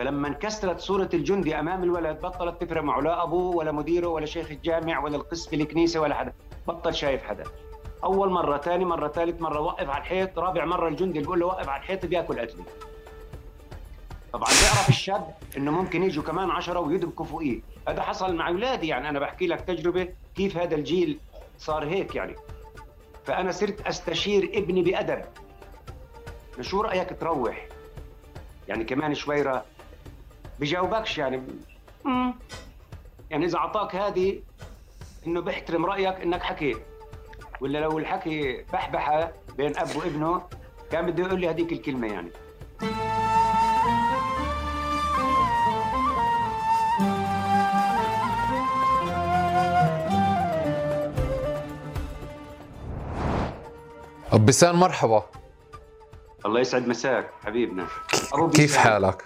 فلما انكسرت صورة الجندي أمام الولد بطلت تفرق معه لا أبوه ولا مديره ولا شيخ الجامع ولا القس في الكنيسة ولا حدا. بطل شايف حدا. أول مرة ثاني مرة ثالث مرة وقف على الحيط رابع مرة الجندي بيقول له وقف على الحيط بياكل قتله طبعا بيعرف الشاب إنه ممكن يجوا كمان عشرة ويدبكوا فوقيه. هذا حصل مع أولادي يعني أنا بحكي لك تجربة كيف هذا الجيل صار هيك يعني. فأنا صرت أستشير ابني بأدب. شو رأيك تروح؟ يعني كمان شويره بجاوبكش يعني مم. يعني إذا أعطاك هذه إنه بيحترم رأيك إنك حكيت ولا لو الحكي بحبحة بين أب وابنه كان بده يقول لي هذيك الكلمة يعني ابو بسان مرحبا الله يسعد مساك حبيبنا أبو كيف. حالك؟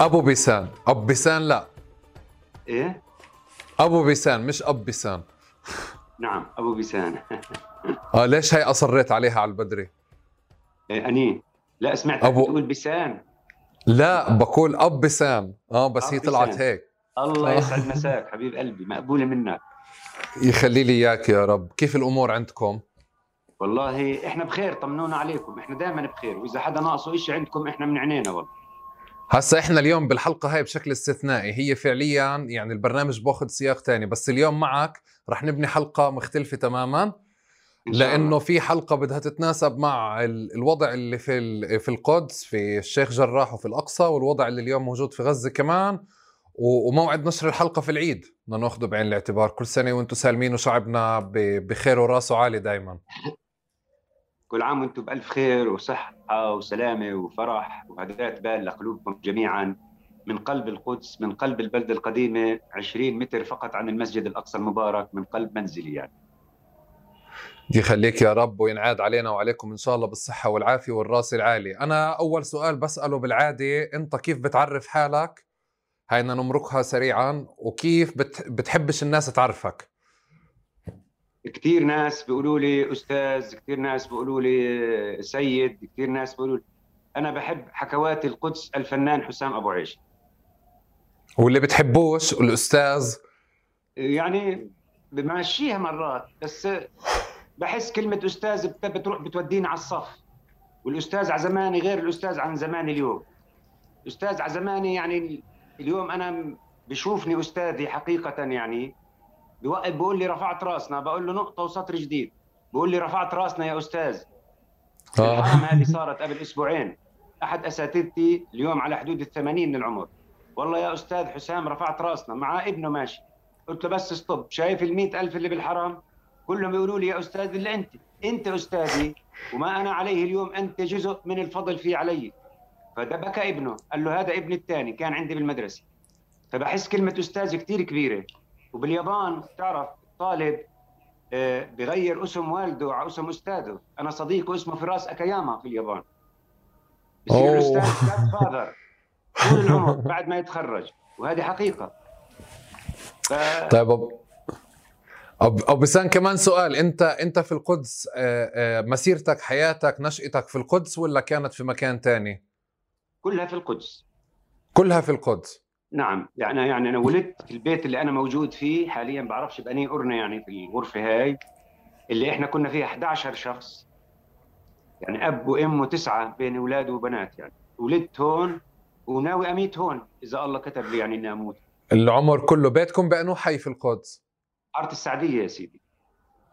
أبو بيسان. ابو بيسان لا. إيه؟ أبو بيسان مش أب بيسان. نعم أبو بيسان. آه ليش هي أصريت عليها على البدري؟ إيه أني. لا سمعت أبو... تقول بيسان. لا بقول أب بيسان. آه بس هي طلعت بيسان. هيك. الله آه. يسعد مساك حبيب قلبي مقبولة منك. يخلي لي إياك يا رب. كيف الأمور عندكم؟ والله إحنا بخير طمنونا عليكم. إحنا دائما بخير وإذا حدا ناقصه شيء عندكم إحنا من عينينا والله. هسا إحنا اليوم بالحلقة هاي بشكل استثنائي هي فعليا يعني البرنامج بأخذ سياق تاني بس اليوم معك رح نبني حلقة مختلفة تماما لأنه في حلقة بدها تتناسب مع الوضع اللي في في القدس في الشيخ جراح وفي الأقصى والوضع اللي اليوم موجود في غزة كمان وموعد نشر الحلقة في العيد. بدنا نأخذه بعين الاعتبار. كل سنة وأنتم سالمين وشعبنا بخير وراسه عالي دائما كل عام وأنتم بألف خير وصحة. وسلامة وفرح وهداية بال لقلوبكم جميعا. من قلب القدس من قلب البلدة القديمة 20 متر فقط عن المسجد الأقصى المبارك من قلب منزلي يعني. يخليك يا رب وينعاد علينا وعليكم إن شاء الله بالصحة والعافية والرأس العالي. أنا أول سؤال بسأله بالعادة أنت كيف بتعرف حالك؟ هاي نمرقها سريعا. وكيف بتحبش الناس تعرفك؟ كثير ناس بيقولوا لي أستاذ كثير ناس بيقولوا لي سيد كثير ناس بيقولوا لي. أنا بحب حكوات القدس الفنان حسام أبو عيش. واللي بتحبوش الأستاذ؟ يعني بمشيها مرات بس بحس كلمة أستاذ بتروح بتوديني على الصف. والأستاذ على زماني غير الأستاذ عن زماني اليوم. الاستاذ على زماني يعني اليوم أنا بشوفني أستاذي حقيقة يعني. بوقف بقول لي رفعت راسنا بقول له نقطة وسطر جديد. بقول لي رفعت راسنا يا أستاذ. آه. الحرام هذه صارت قبل أسبوعين. أحد أساتذتي اليوم على حدود الثمانين من العمر. والله يا أستاذ حسام رفعت راسنا مع ابنه ماشي. قلت له بس ستوب شايف ال ألف اللي بالحرام؟ كلهم يقولوا لي يا أستاذ إلا أنت. أنت أستاذي وما أنا عليه اليوم أنت جزء من الفضل في علي. فده بكى ابنه قال له هذا ابني الثاني كان عندي بالمدرسة. فبحس كلمة أستاذ كثير كبيرة. وباليابان تعرف طالب آه، بغير اسم والده على اسم استاذه. أنا صديقه اسمه فراس أكاياما في اليابان. بصير الاستاذ فاذر طول العمر بعد ما يتخرج. وهذه حقيقة. ف... طيب أب... أب... بسان كمان سؤال. أنت أنت في القدس آه، آه، مسيرتك حياتك نشأتك في القدس ولا كانت في مكان تاني؟ كلها في القدس. كلها في القدس. نعم. يعني يعني أنا ولدت في البيت اللي أنا موجود فيه حاليا بعرفش بأني قرنه يعني في الغرفة هاي اللي إحنا كنا فيها 11 شخص. يعني أب وأم وتسعة بين أولاد وبنات يعني. ولدت هون وناوي أميت هون إذا الله كتب لي يعني إني أموت. العمر كله بيتكم بأنه حي في القدس. حاره السعدية يا سيدي.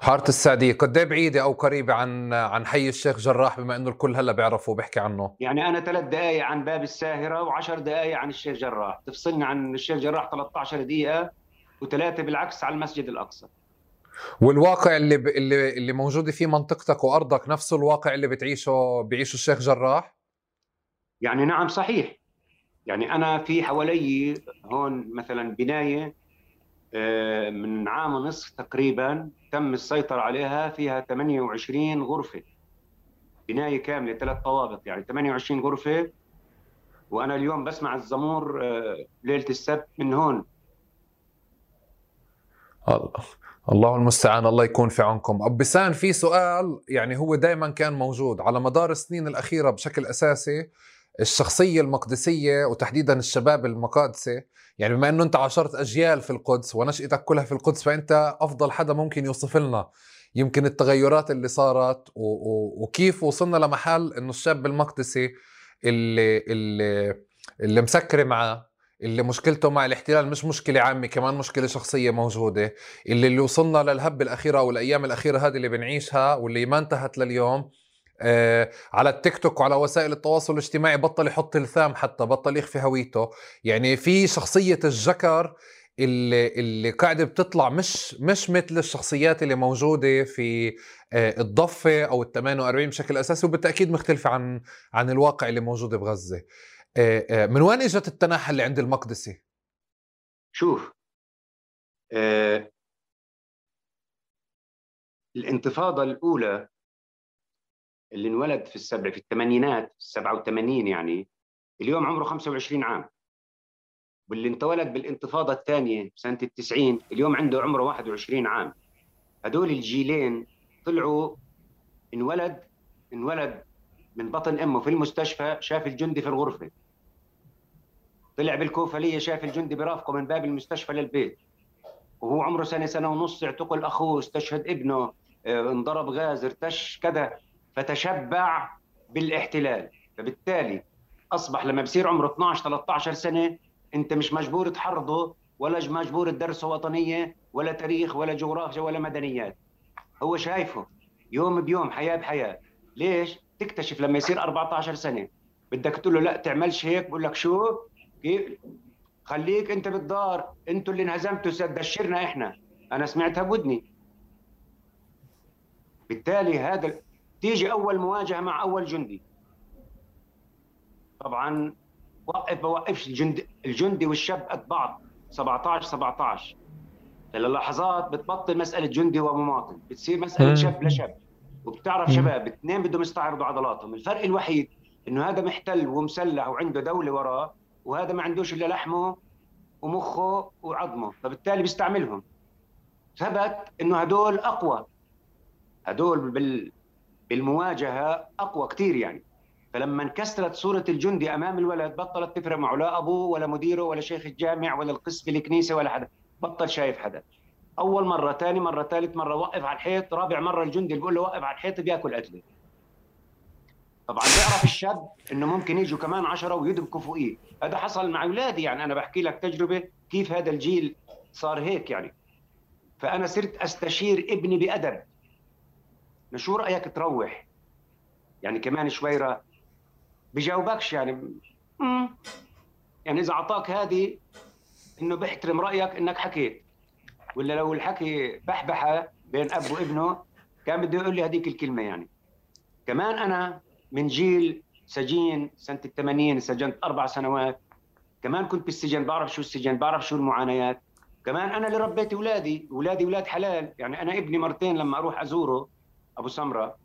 حاره السعديه قد إيه بعيدة أو قريبة عن عن حي الشيخ جراح بما إنه الكل هلأ بيعرفه وبيحكي عنه؟ يعني أنا ثلاث دقائق عن باب الساهرة و10 دقائق عن الشيخ جراح تفصلني عن الشيخ جراح 13 دقيقة وثلاثة بالعكس على المسجد الأقصى. والواقع اللي ب... اللي اللي موجود فيه منطقتك وأرضك نفسه الواقع اللي بتعيشه بيعيشه الشيخ جراح؟ يعني نعم صحيح. يعني أنا في حوالي هون مثلا بناية من عام ونصف تقريبا تم السيطرة عليها فيها 28 غرفة. بناية كاملة ثلاث طوابق يعني 28 غرفة. وأنا اليوم بسمع الزمور آه، ليلة السبت من هون. الله. الله المستعان الله يكون في عونكم. أب بسان في سؤال يعني هو دائما كان موجود على مدار السنين الأخيرة بشكل أساسي. الشخصية المقدسية وتحديدا الشباب المقادسة يعني بما إنه أنت عاشرت أجيال في القدس ونشأتك كلها في القدس فأنت أفضل حدا ممكن يوصف لنا يمكن التغيرات اللي صارت. وكيف وصلنا لمحل إنه الشاب المقدسي اللي اللي اللي مسكري معاه اللي مشكلته مع الاحتلال مش مشكلة عامة كمان مشكلة شخصية موجودة اللي اللي وصلنا للهبة الأخيرة أو الأيام الأخيرة هذه اللي بنعيشها واللي ما انتهت لليوم على التيك توك وعلى وسائل التواصل الاجتماعي بطل يحط الثام حتى بطل يخفي هويته يعني في شخصية الجكر اللي اللي قاعدة بتطلع مش مش مثل الشخصيات اللي موجودة في آه، الضفة أو ال 48 بشكل أساسي وبالتأكيد مختلفة عن عن الواقع اللي موجود بغزة. آه، آه، من وين إجت التناحى اللي عند المقدسي؟ شوف آه الانتفاضة الأولى اللي انولد في السبع في الثمانينات 87 يعني اليوم عمره 25 عام. واللي انتولد بالانتفاضة الثانية سنة التسعين اليوم عنده عمره 21 عام. هدول الجيلين طلعوا انولد انولد من بطن أمه في المستشفى شاف الجندي في الغرفة. طلع بالكوفليه شاف الجندي برافقه من باب المستشفى للبيت. وهو عمره سنة سنة ونص اعتقل أخوه استشهد ابنه آه، انضرب غاز ارتش كذا. فتشبع بالاحتلال. فبالتالي أصبح لما بصير عمره 12 13 سنة أنت مش مجبور تحرضه ولا مجبور تدرسه وطنية ولا تاريخ ولا جغرافيا ولا مدنيات. هو شايفه يوم بيوم حياة بحياة. ليش؟ تكتشف لما يصير 14 سنة. بدك تقول له لا تعملش هيك بقول لك شو؟ كيف؟ خليك أنت بالدار. أنتوا اللي انهزمتوا دشرنا إحنا. أنا سمعتها بودني. بالتالي هذا تيجي أول مواجهة مع أول جندي. طبعا وقف بوقفش الجندي الجندي والشاب قد بعض. 17 17 للحظات بتبطل مسألة جندي ومواطن بتصير مسألة شاب لشاب. وبتعرف شباب اثنين بدهم يستعرضوا عضلاتهم. الفرق الوحيد إنه هذا محتل ومسلح وعنده دولة وراه وهذا ما عندوش إلا لحمه ومخه وعظمه. فبالتالي بيستعملهم. ثبت إنه هدول أقوى. هدول بال بالمواجهة أقوى كثير يعني. فلما انكسرت صورة الجندي أمام الولد بطلت تفرق معه. لا أبوه ولا مديره ولا شيخ الجامع ولا القس في الكنيسة ولا حدا. بطل شايف حدا. أول مرة ثاني مرة ثالث مرة وقف على الحيط. رابع مرة الجندي بيقول له وقف على الحيط بياكل قتله طبعا بيعرف الشاب إنه ممكن يجوا كمان عشرة ويدبكوا فوقيه. هذا حصل مع أولادي يعني. أنا بحكي لك تجربة كيف هذا الجيل صار هيك يعني. فأنا صرت أستشير ابني بأدب. شو رأيك تروح؟ يعني كمان شويره بجاوبكش يعني. مم. يعني إذا أعطاك هذه إنه بيحترم رأيك إنك حكيت. ولا لو الحكي بحبحة بين أب وابنه كان بده يقول لي هذيك الكلمة يعني. كمان أنا من جيل سجين سنة ال 80 سجنت أربع سنوات. كمان كنت بالسجن بعرف شو السجن بعرف شو المعانيات. كمان أنا اللي ربيت أولادي أولادي أولاد حلال. يعني أنا ابني مرتين لما أروح أزوره. أبو سمرة.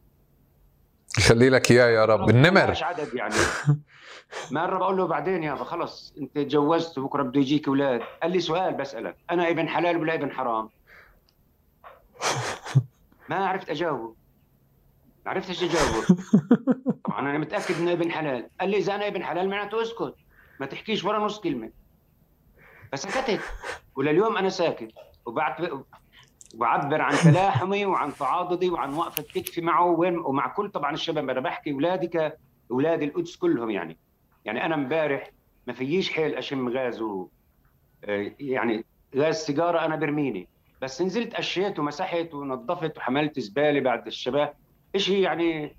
يخلي لك إياه يا رب. النمر. مش عدد يعني. مره بقول له بعدين يابا خلص أنت تجوزت وبكرة بده يجيك أولاد. قال لي سؤال بسألك. أنا ابن حلال ولا ابن حرام؟ ما عرفت أجاوبه. ما عرفت إيش أجاوبه. طبعا أنا متأكد إنه ابن حلال. قال لي إذا أنا ابن حلال معناته أسكت. ما تحكيش ولا نص كلمة. فسكتت ولليوم أنا ساكت. وبعد وعبر عن تلاحمي وعن تعاضدي وعن وقفه كتفي معه وين ومع كل طبعا الشباب. أنا بحكي اولادي كاولاد القدس كلهم يعني. يعني أنا امبارح ما فيش حيل أشم غاز و يعني غاز سيجارة أنا برميني. بس نزلت اشيت ومسحت ونظفت وحملت زبالة بعد الشباب. شيء يعني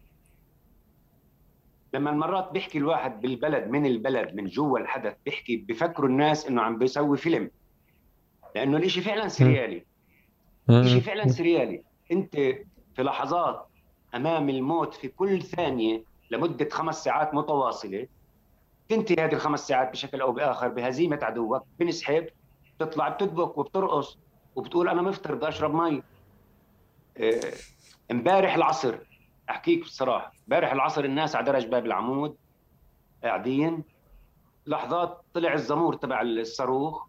لما مرات بيحكي الواحد بالبلد من البلد من جوا الحدث بيحكي بفكروا الناس إنه عم بيسوي فيلم. لأنه الإشي فعلا سريالي. شيء فعلا سريالي. أنت في لحظات أمام الموت في كل ثانية لمدة خمس ساعات متواصلة تنتهي هذه الخمس ساعات بشكل أو بآخر بهزيمة عدوك بنسحب بتطلع بتدبك وبترقص وبتقول أنا مفطر بدي أشرب مي. آه، امبارح العصر أحكيك بصراحة امبارح العصر الناس على درج باب العمود قاعدين لحظات طلع الزمور تبع الصاروخ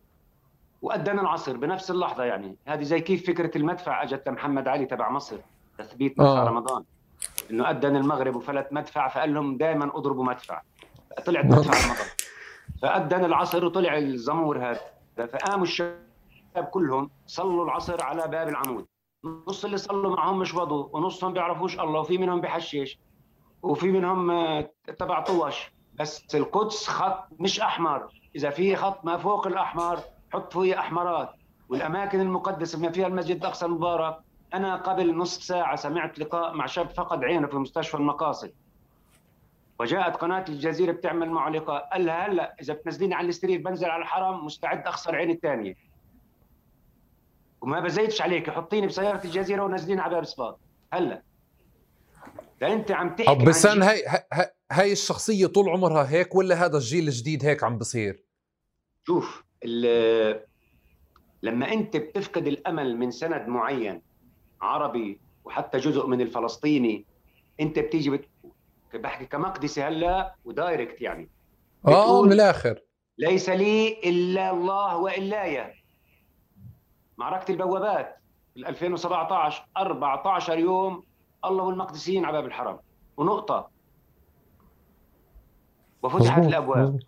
وأذن العصر بنفس اللحظة يعني. هذه زي كيف فكرة المدفع أجت لمحمد علي تبع مصر تثبيت مدفع آه. رمضان. إنه اذن المغرب وفلت مدفع فقال لهم دائما اضربوا مدفع. طلعت تدفع المطر فأذن العصر وطلع الزمور هذا. فقاموا الشباب كلهم صلوا العصر على باب العمود. نص اللي صلوا معهم مش وضوا ونصهم بيعرفوش الله وفي منهم بحشش وفي منهم آه، تبع طوش بس القدس خط مش أحمر. إذا في خط ما فوق الأحمر حط فيه أحمرات. والأماكن المقدسة بما فيها المسجد الأقصى المبارك أنا قبل نص ساعة سمعت لقاء مع شاب فقد عينه في مستشفى المقاصد. وجاءت قناة الجزيرة بتعمل معه لقاء. قال لها هلا إذا بتنزليني على السرير بنزل على الحرم مستعد اخسر عيني الثانية. وما بزيدش عليك حطيني بسيارة الجزيرة ونزليني على باب صفات هلا. ده أنت عم تحكي طب بس هي هاي الشخصية طول عمرها هيك ولا هذا الجيل الجديد هيك عم بصير؟ شوف لما أنت بتفقد الأمل من سند معين عربي وحتى جزء من الفلسطيني أنت بتيجي بت... بحكي كمقدسي هلا ودايركت يعني. آه من الآخر. ليس لي إلا الله والايا معركة البوابات 2017 14 يوم الله والمقدسيين على باب الحرم. ونقطة. وفتحت الأبواب.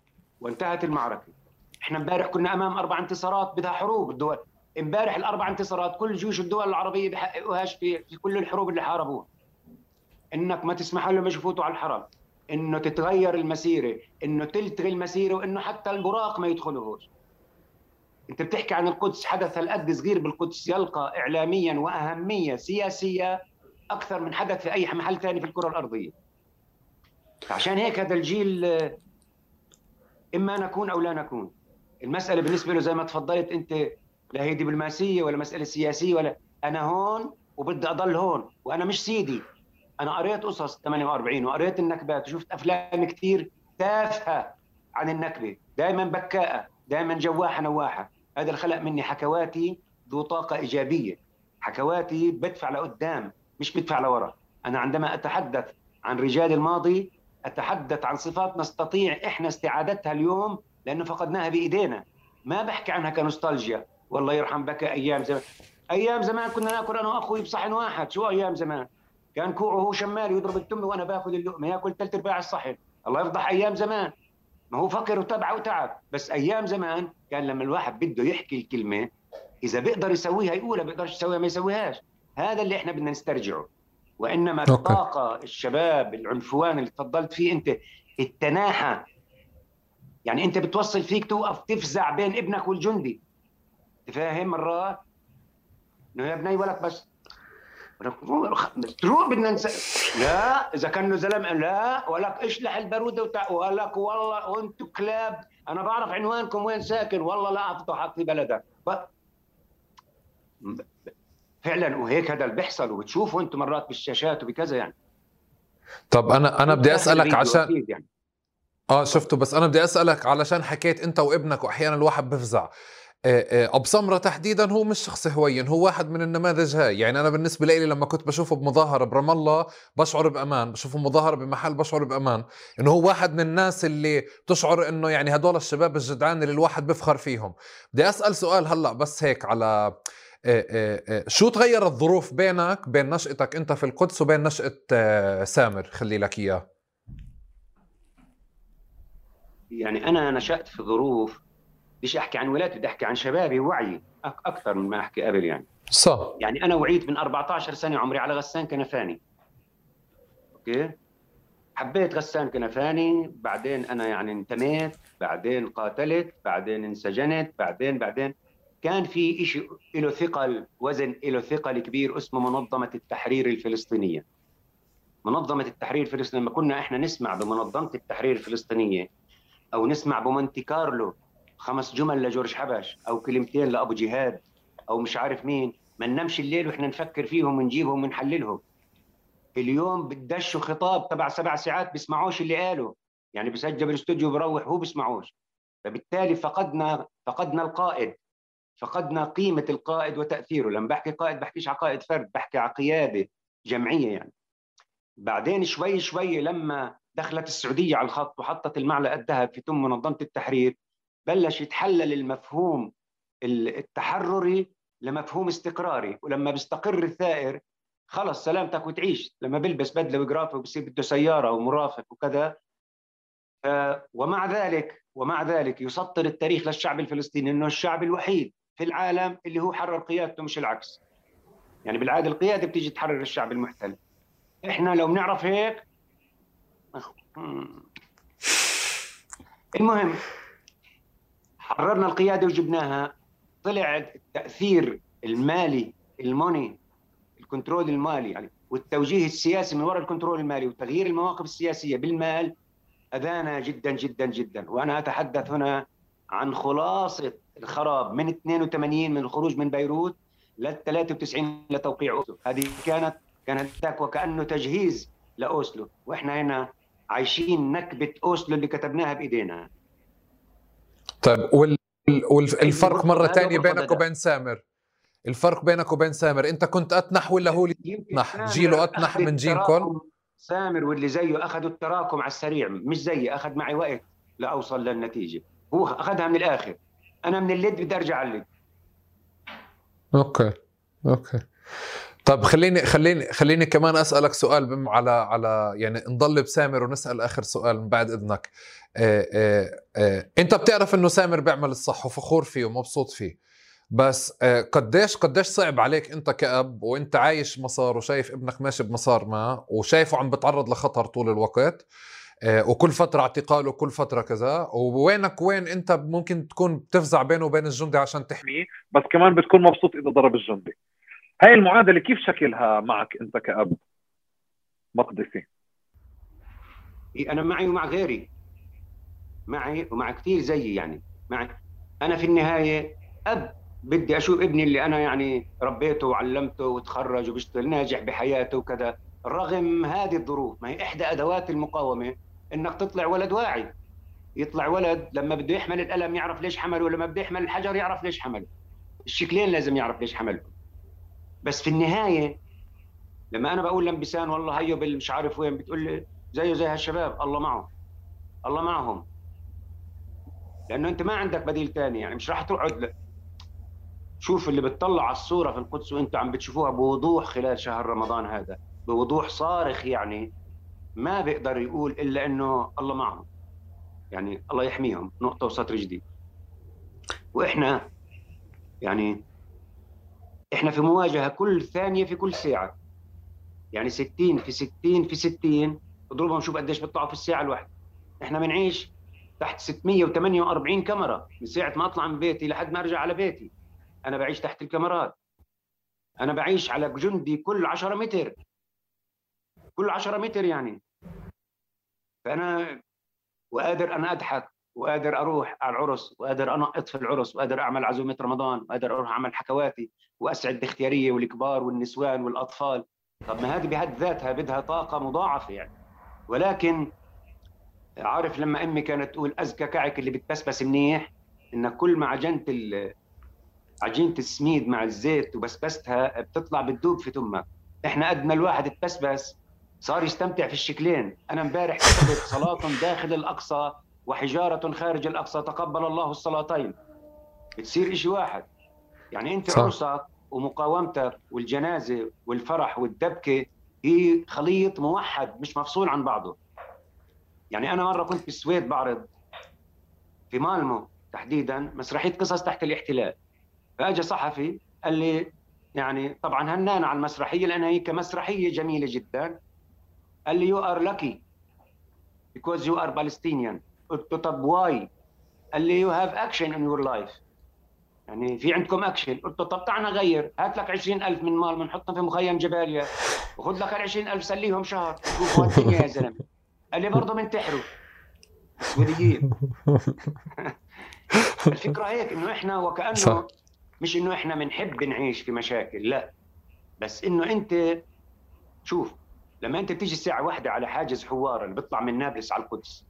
وانتهت المعركة. إحنا امبارح كنا أمام أربع انتصارات بدها حروب الدول. امبارح الأربع انتصارات كل جيوش الدول العربية بحققوهاش في في كل الحروب اللي حاربوها. إنك ما تسمح لهم يفوتوا على الحرم. إنه تتغير المسيرة. إنه تلتغي المسيرة. وإنه حتى البراق ما يدخلوهوش. أنت بتحكي عن القدس. حدث هالقد صغير بالقدس. يلقى اعلاميا وأهمية سياسية أكثر من حدث في أي محل ثاني في الكرة الأرضية. عشان هيك هذا الجيل إما نكون أو لا نكون. المسألة بالنسبة له زي ما تفضلت أنت لا هي دبلوماسيه ولا مسألة سياسية ولا أنا هون وبدي أضل هون وأنا مش سيدي. أنا قريت قصص 48 وقريت النكبات وشفت أفلام كثير تافهة عن النكبة دائما بكاءة دائما جواحة نواحة. هذا الخلق مني حكواتي ذو طاقة إيجابية. حكواتي بدفع لقدام مش بدفع لورا. أنا عندما أتحدث عن رجال الماضي أتحدث عن صفات نستطيع إحنا استعادتها اليوم لأنه فقدناها بإيدينا. ما بحكي عنها كنوستالجيا. والله يرحم بك أيام زمان أيام زمان كنا نأكل أنا وأخوي بصحن واحد. شو أيام زمان؟ كان كوعه هو شمال يضرب التمه وأنا باخذ اللقمة يأكل ثلث ارباع الصحن. الله يفضح أيام زمان. ما هو فقر وتبع وتعب. بس أيام زمان كان لما الواحد بده يحكي الكلمة إذا بيقدر يسويها يقولها بيقدرش يسويها ما يسويهاش. هذا اللي إحنا بدنا نسترجعه. وإنما الطاقة الشباب العنفوان اللي تفضلت فيه أنت التناحة يعني انت بتوصل فيك توقف تفزع بين ابنك والجندي. تفاهم مرات؟ انه يا بني ولك بس. تروح بدنا نس... لا إذا كانه زلمه لا ولك اشلح الباروده وتع... ولك والله وأنتم كلاب. أنا بعرف عنوانكم وين ساكن. والله لا افضحك في بلدك. ف... فعلا وهيك هذا اللي بيحصل وبتشوفوا أنتم مرات بالشاشات وبكذا يعني. طب أنا أنا بدي أسألك عشان يعني. آه شفته. بس أنا بدي أسألك علشان حكيت أنت وابنك وأحيانا الواحد بفزع ابو سمره تحديدا هو مش شخص هوين هو واحد من النماذج هاي. يعني أنا بالنسبة لي لما كنت بشوفه بمظاهرة برام الله بشعر بأمان بشوفه مظاهرة بمحل بشعر بأمان. إنه هو واحد من الناس اللي بتشعر إنه يعني هدول الشباب الجدعان اللي الواحد بفخر فيهم. بدي أسأل سؤال هلأ بس هيك على شو تغيرت الظروف بينك بين نشأتك أنت في القدس وبين نشأة سامر؟ خلي لك إياه. يعني أنا نشأت في ظروف بديش أحكي عن ولادي بدي أحكي عن شبابي وعي أكثر من ما أحكي قبل يعني. صح. يعني أنا وعيت من 14 سنة عمري على غسان كنفاني. okay؟ حبيت غسان كنفاني بعدين أنا يعني انتميت بعدين قاتلت بعدين انسجنت بعدين بعدين كان في شيء له ثقل وزن له ثقل كبير اسمه منظمة التحرير الفلسطينية. منظمة التحرير الفلسطينية لما كنا إحنا نسمع بمنظمة التحرير الفلسطينية أو نسمع بمونتي كارلو خمس جمل لجورج حبش أو كلمتين لأبو جهاد أو مش عارف مين. ما ننامش الليل وإحنا نفكر فيهم ونجيبهم ونحللهم. اليوم بدشوا خطاب تبع سبع ساعات بيسمعوش اللي قاله يعني بسجل بالاستوديو بروح هو بيسمعوش. فبالتالي فقدنا فقدنا القائد. فقدنا قيمة القائد وتأثيره. لما بحكي قائد بحكيش على قائد فرد بحكي على قيادة جمعية يعني. بعدين شوي شوي لما دخلت السعودية على الخط وحطت المعلقة الذهب في تم منظمة التحرير بلش يتحلل المفهوم التحرري لمفهوم استقراري. ولما بيستقر الثائر خلص سلامتك وتعيش. لما بلبس بدلة وجرافه وبصير بده سيارة ومرافق وكذا. ومع ذلك ومع ذلك يسطر التاريخ للشعب الفلسطيني إنه الشعب الوحيد في العالم اللي هو حرر قيادته مش العكس. يعني بالعادة القيادة بتيجي تحرر الشعب المحتل. إحنا لو بنعرف هيك المهم حررنا القيادة وجبناها. طلع التأثير المالي ال money ال control المالي يعني والتوجيه السياسي من وراء ال control المالي وتغيير المواقف السياسية بالمال أذانا جدا جدا جدا. وأنا أتحدث هنا عن خلاصة الخراب من 82 من الخروج من بيروت لل 93 لتوقيع أوسلو. هذه كانت ذاك وكانه تجهيز لأوسلو. وإحنا هنا عايشين نكبة اوسلو اللي كتبناها بإيدينا. طيب وال... والفرق مرة ثانية بينك وبين سامر. الفرق بينك وبين سامر. أنت كنت أتنح ولا هو اللي اتنح جيله أتنح من جيلكم سامر واللي زيه أخذوا التراكم على السريع مش زيي أخذ معي وقت لأوصل للنتيجة. هو أخذها من الآخر. أنا من اللد بدي أرجع على اللد. okay أوكي. طب خليني خليني خليني كمان أسألك سؤال على على يعني نضل بسامر ونسأل آخر سؤال من بعد إذنك. آه آه آه أنت بتعرف إنه سامر بيعمل الصح وفخور فيه ومبسوط فيه بس قديش قديش صعب عليك أنت كأب وأنت عايش مسار وشايف ابنك ماشي بمسار ما وشايفه عم بتعرض لخطر طول الوقت وكل فترة اعتقال وكل فترة كذا ووينك وين أنت ممكن تكون بتفزع بينه وبين الجندي عشان تحميه بس كمان بتكون مبسوط إذا ضرب الجندي. هاي المعادلة كيف شكلها معك أنت كأب؟ مقدسي أنا معي ومع غيري. معي ومع كثير زيي يعني. معي. أنا في النهاية أب. بدي أشوف ابني اللي أنا يعني ربيته وعلمته وتخرج وبيشتغل ناجح بحياته وكذا. رغم هذه الظروف ما هي إحدى أدوات المقاومة إنك تطلع ولد واعي. يطلع ولد لما بده يحمل القلم يعرف ليش حمله ولما بده يحمل الحجر يعرف ليش حمله. الشكلين لازم يعرف ليش حمله. بس في النهاية لما أنا بقول لمبسان والله هيو مش عارف وين بتقول لي زيه زي هالشباب الله معه الله معهم. لأنه أنت ما عندك بديل ثاني يعني مش راح تقعد شوف اللي بتطلع على الصورة في القدس وأنتم عم بتشوفوها بوضوح خلال شهر رمضان هذا بوضوح صارخ يعني ما بيقدر يقول إلا إنه الله معهم. يعني الله يحميهم نقطة وسطر جديد. وإحنا يعني إحنا في مواجهة كل ثانية في كل ساعة. يعني 60 في 60 في 60 اضربهم شوف قديش بيطلعوا في الساعة الواحدة. إحنا بنعيش تحت 648 كاميرا. من ساعة ما أطلع من بيتي لحد ما أرجع على بيتي. أنا بعيش تحت الكاميرات. أنا بعيش على جندي كل 10 متر. كل 10 متر يعني. فأنا وقادر أنا أضحك. وقادر أروح على العرس وقادر أنقط في العرس وقادر أعمل عزومة رمضان وقادر أروح أعمل حكواتي وأسعد الاختياريه والكبار والنسوان والأطفال. طب ما هذه بحد ذاتها بدها طاقة مضاعفة يعني. ولكن عارف لما أمي كانت تقول أزكى كعك اللي بتبسبس منيح؟ انك كل ما عجنت عجينة السميد مع الزيت وبسبستها بتطلع بتدوب في تمك إحنا قد ما الواحد اتبسبس صار يستمتع في الشكلين. أنا امبارح كتبت صلاة داخل الأقصى وحجارة خارج الأقصى تقبل الله الصلاتين بتصير شيء واحد. يعني أنت عرسك ومقاومتك والجنازة والفرح والدبكة هي خليط موحد مش مفصول عن بعضه. يعني أنا مرة كنت بالسويد بعرض في مالمو تحديدا مسرحيه قصص تحت الاحتلال. فاجى صحفي قال لي يعني طبعا هناني على المسرحية لانها هي كمسرحية جميلة جدا. قال لي you are lucky because you are Palestinian. قلت له طب why قال لي you have action in your life يعني في عندكم اكشن قلت له طب تعال نغير هات لك 20000 من مالمو بنحطهم في مخيم جباليا. وخذ لك ال 20000 سليهم شهر. الدنيا يا زلمة. قال لي برضه بنتحروا سوريين الفكرة هيك إنه إحنا وكأنه صح. مش إنه إحنا بنحب نعيش في مشاكل لا. بس إنه أنت شوف لما أنت بتيجي الساعة واحدة على حاجز حوار اللي بيطلع من نابلس على القدس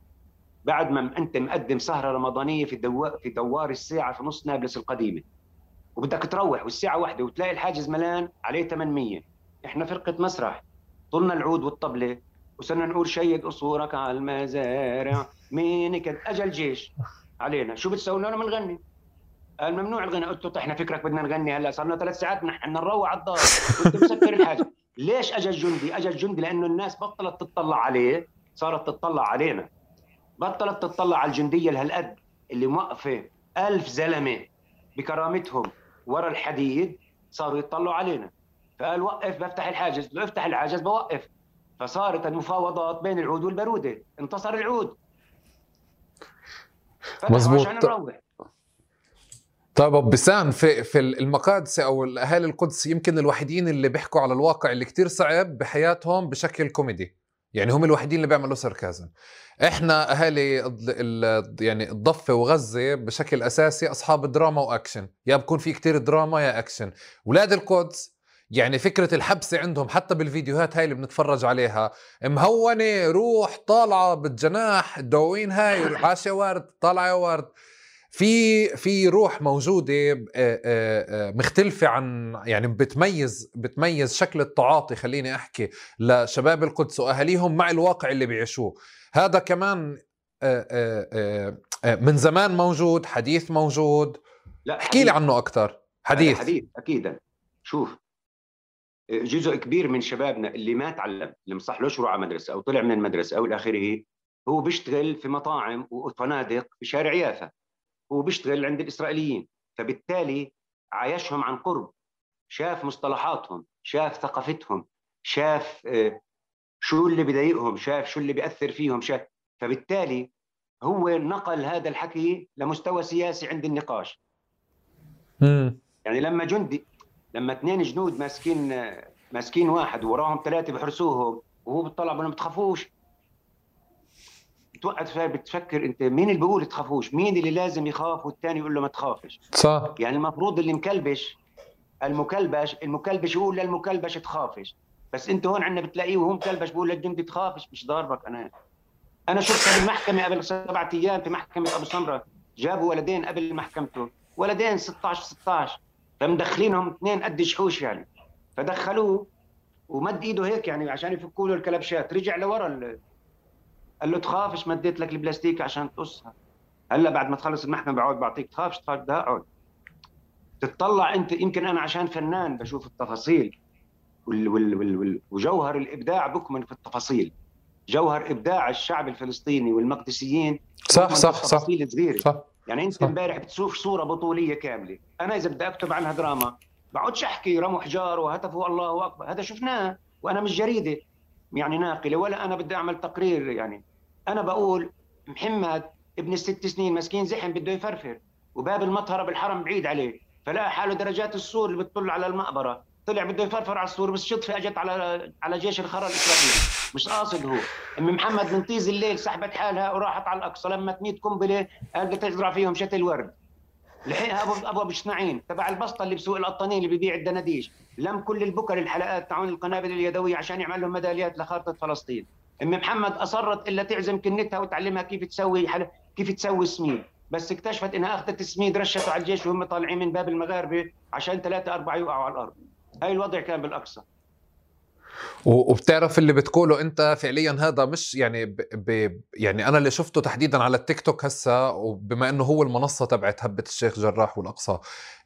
بعد ما أنت مقدم سهرة رمضانية في دوار في دوار الساعة في نص نابلس القديمة. وبدك تروح والساعة واحدة وتلاقي الحاجز ملان عليه 800 إحنا فرقة مسرح. طلنا العود والطبلة وصرنا نقول شيد قصورك على المزارع. مين اجى الجيش علينا. شو بتسوي؟ لنا بنغني قال ممنوع الغناء. قلت له طيب إحنا فكرك بدنا نغني هلأ. صار لنا ثلاث ساعات نحن نروح على الدار. كنت مسكر الحاجة ليش اجى الجندي؟ اجى الجندي لأنه الناس بطلت تطلع عليه. صارت تطلع علينا. بطلت تطلع على الجندية لهالقد اللي موقفة ألف زلمة بكرامتهم ورا الحديد صاروا يطلعوا علينا. فقال وقف بفتح الحاجز. لو افتح الحاجز بوقف. فصارت المفاوضات بين العود والبرودة. انتصر العود. مظبوط. طيب بسام في في المقادسة أو الأهالي القدس يمكن الوحيدين اللي بيحكوا على الواقع اللي كتير صعب بحياتهم بشكل كوميدي. يعني هم الوحيدين اللي بيعملوا ساركازم. إحنا أهالي يعني الضفة وغزة بشكل أساسي أصحاب دراما وأكشن. يا بكون في كتير دراما يا أكشن. أولاد القدس يعني فكرة الحبسة عندهم حتى بالفيديوهات هاي اللي بنتفرج عليها. مهونة روح طالعة بالجناح الدواوين هاي عاشة ورد طالعة يا ورد في في روح موجودة آه، آه، آه، مختلفة عن يعني بتميز بتميز شكل التعاطي خليني أحكي لشباب القدس وأهاليهم مع الواقع اللي بيعيشوه. هذا كمان من زمان موجود حديث موجود. لا احكي لي عنه أكثر. حديث. حديث أكيد. شوف جزء كبير من شبابنا اللي ما تعلم اللي مصح له على مدرسة أو طلع من المدرسة أو إلى آخره هو بيشتغل في مطاعم وفنادق في شارع يافا. هو بيشتغل عند الإسرائيليين. فبالتالي عايشهم عن قرب. شاف مصطلحاتهم شاف ثقافتهم شاف آه، شو اللي بضايقهم شاف شو اللي بيأثر فيهم شاف. فبالتالي هو نقل هذا الحكي لمستوى سياسي عند النقاش. يعني لما جندي لما اثنين جنود ماسكين ماسكين واحد وراهم ثلاثة بحرسوهم وهو بيطلع بقول ما تخافوش بتوقف بتفكر انت مين اللي بيقول تخافوش؟ مين اللي لازم يخاف والثاني يقول له ما تخافش؟ صح. يعني المفروض اللي مكلبش المكلبش المكلبش يقول للمكلبش تخافش. بس انت هون عندنا بتلاقيه وهو مكلبش بقول للجندي تخافش مش ضاربك. أنا أنا شفتها بالمحكمه قبل سبعة أيام في محكمة أبو سمرة جابوا ولدين قبل محكمته. ولدين 16 16 فمدخلينهم اثنين قد شحوش يعني. فدخلوه ومد إيده هيك يعني عشان يفكوا له الكلبشات. رجع لورا قال له تخافش مديت لك البلاستيك عشان تقصها. هلا بعد ما تخلص المحكمة بقعد بعطيك. تخافش تخاف ده أقعد. تطلع أنت يمكن أنا عشان فنان بشوف التفاصيل. وال وال وال وال وجوهر الإبداع بكمن في التفاصيل. جوهر إبداع الشعب الفلسطيني والمقدسيين صح صح صح تفاصيل صغيره صح يعني أنت امبارح بتشوف صورة بطولية كاملة. أنا إذا بدي أكتب عنها دراما بقعدش أحكي رموا حجار وهتفوا الله أكبر. هذا شفناه وأنا مش جريدة. يعني ناقلة ولا أنا بدي أعمل تقرير يعني. أنا بقول محمد ابن الست سنين مسكين زحم بده يفرفر وباب المطهرة بالحرم بعيد عليه فلقى حاله درجات السور اللي بتطل على المقبرة. طلع بده يفرفر على السور بس شطفة أجت على على جيش الخرى الإسرائيلي. مش قاصد هو. أم محمد من طيز الليل سحبت حالها وراحت على الأقصى لما تميت قنبلة قال تزرع فيهم شتل ورد لحقها أبو أبو بشنعين تبع البسطة اللي بسوق القطانين اللي بيبيع الدناديش. لم كل البكر الحلقات تاعون القنابل اليدوية عشان يعمل لهم ميداليات لخارطة فلسطين. ام محمد أصرت إلا تعزم كنتها وتعلمها كيف تسوي حل... كيف تسوي سميد. بس اكتشفت إنها أخذت السميد رشته على الجيش وهم طالعين من باب المغاربة عشان ثلاثة أربعة يوقعوا على الأرض. هاي الوضع كان بالأقصى. وبتعرف اللي بتقوله انت فعليا هذا مش يعني ب... ب... يعني أنا اللي شفته تحديدا على التيك توك هسا وبما إنه هو المنصة تبعت هبة الشيخ جراح والأقصى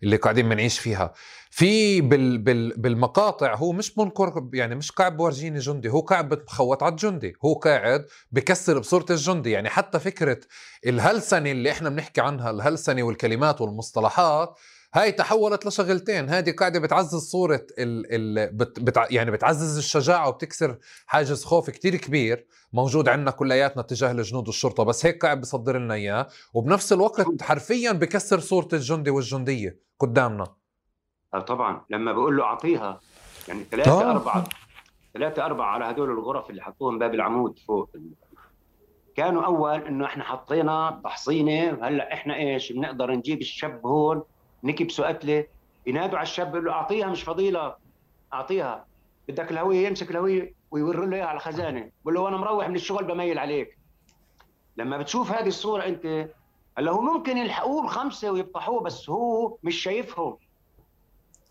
اللي قاعدين بنعيش فيها في بال... بال... بالمقاطع هو مش منكر يعني مش قاعد بورجيني جندي هو قاعد بتخوت على الجندي هو قاعد بكسر بصورة الجندي يعني حتى فكرة الهلسنة اللي إحنا بنحكي عنها الهلسنة والكلمات والمصطلحات هاي تحولت لشغلتين. هذه قاعدة بتعزز صورة ال ال بت بت يعني بتعزز الشجاعة وبتكسر حاجز خوف كتير كبير موجود عندنا كلياتنا تجاه الجنود والشرطة. بس هيك قاعد بصدر لنا إياه. وبنفس الوقت حرفيا بكسر صورة الجندي والجندية قدامنا. أه طبعا. لما بقول له أعطيها. يعني ثلاثة آه. أربعة. ثلاثة أربعة على هدول الغرف اللي حطوهم باب العمود فوق. كانوا أول إنه إحنا حطينا تحصينه هلأ إحنا إيش؟ بنقدر نجيب الشاب هون. نكبسوا قتله ينادوا على الشاب يقول له أعطيها مش فضيلة. أعطيها. بدك الهوية؟ يمسك الهوية ويور له إياها على الخزانة. بقول له وأنا مروح من الشغل بميل عليك. لما بتشوف هذه الصورة أنت هلا هو ممكن يلحقوه الخمسه ويفضحوه بس هو مش شايفهم.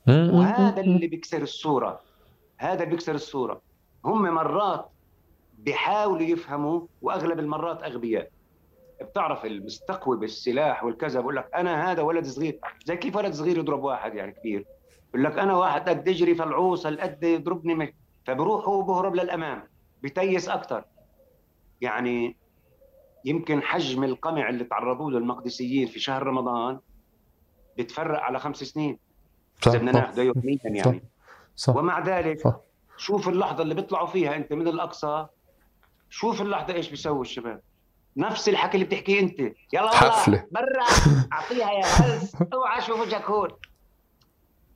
وهذا اللي بيكسر الصورة. هذا اللي بيكسر الصورة. هم مرات بيحاولوا يفهموا وأغلب المرات أغبياء. بتعرف المستقوي بالسلاح والكذا بقول لك أنا هذا ولد صغير. زي كيف ولد صغير يضرب واحد يعني كبير؟ بقول لك أنا واحد قد يجري فالعوص قد يضربني فبروح هو بهرب للأمام بيتيس أكثر يعني يمكن حجم القمع اللي تعرضوا له المقدسيين في شهر رمضان بتفرق على خمس سنين. اذا بدنا ناخذه يوميا يعني. صح. ومع ذلك صح. شوف اللحظة اللي بيطلعوا فيها أنت من الأقصى. شوف اللحظة إيش بيسوي الشباب. نفس الحكي اللي بتحكيه انت. يلا حفلة. برا أعطيها يا هز أوعى أشوف وجهك هون.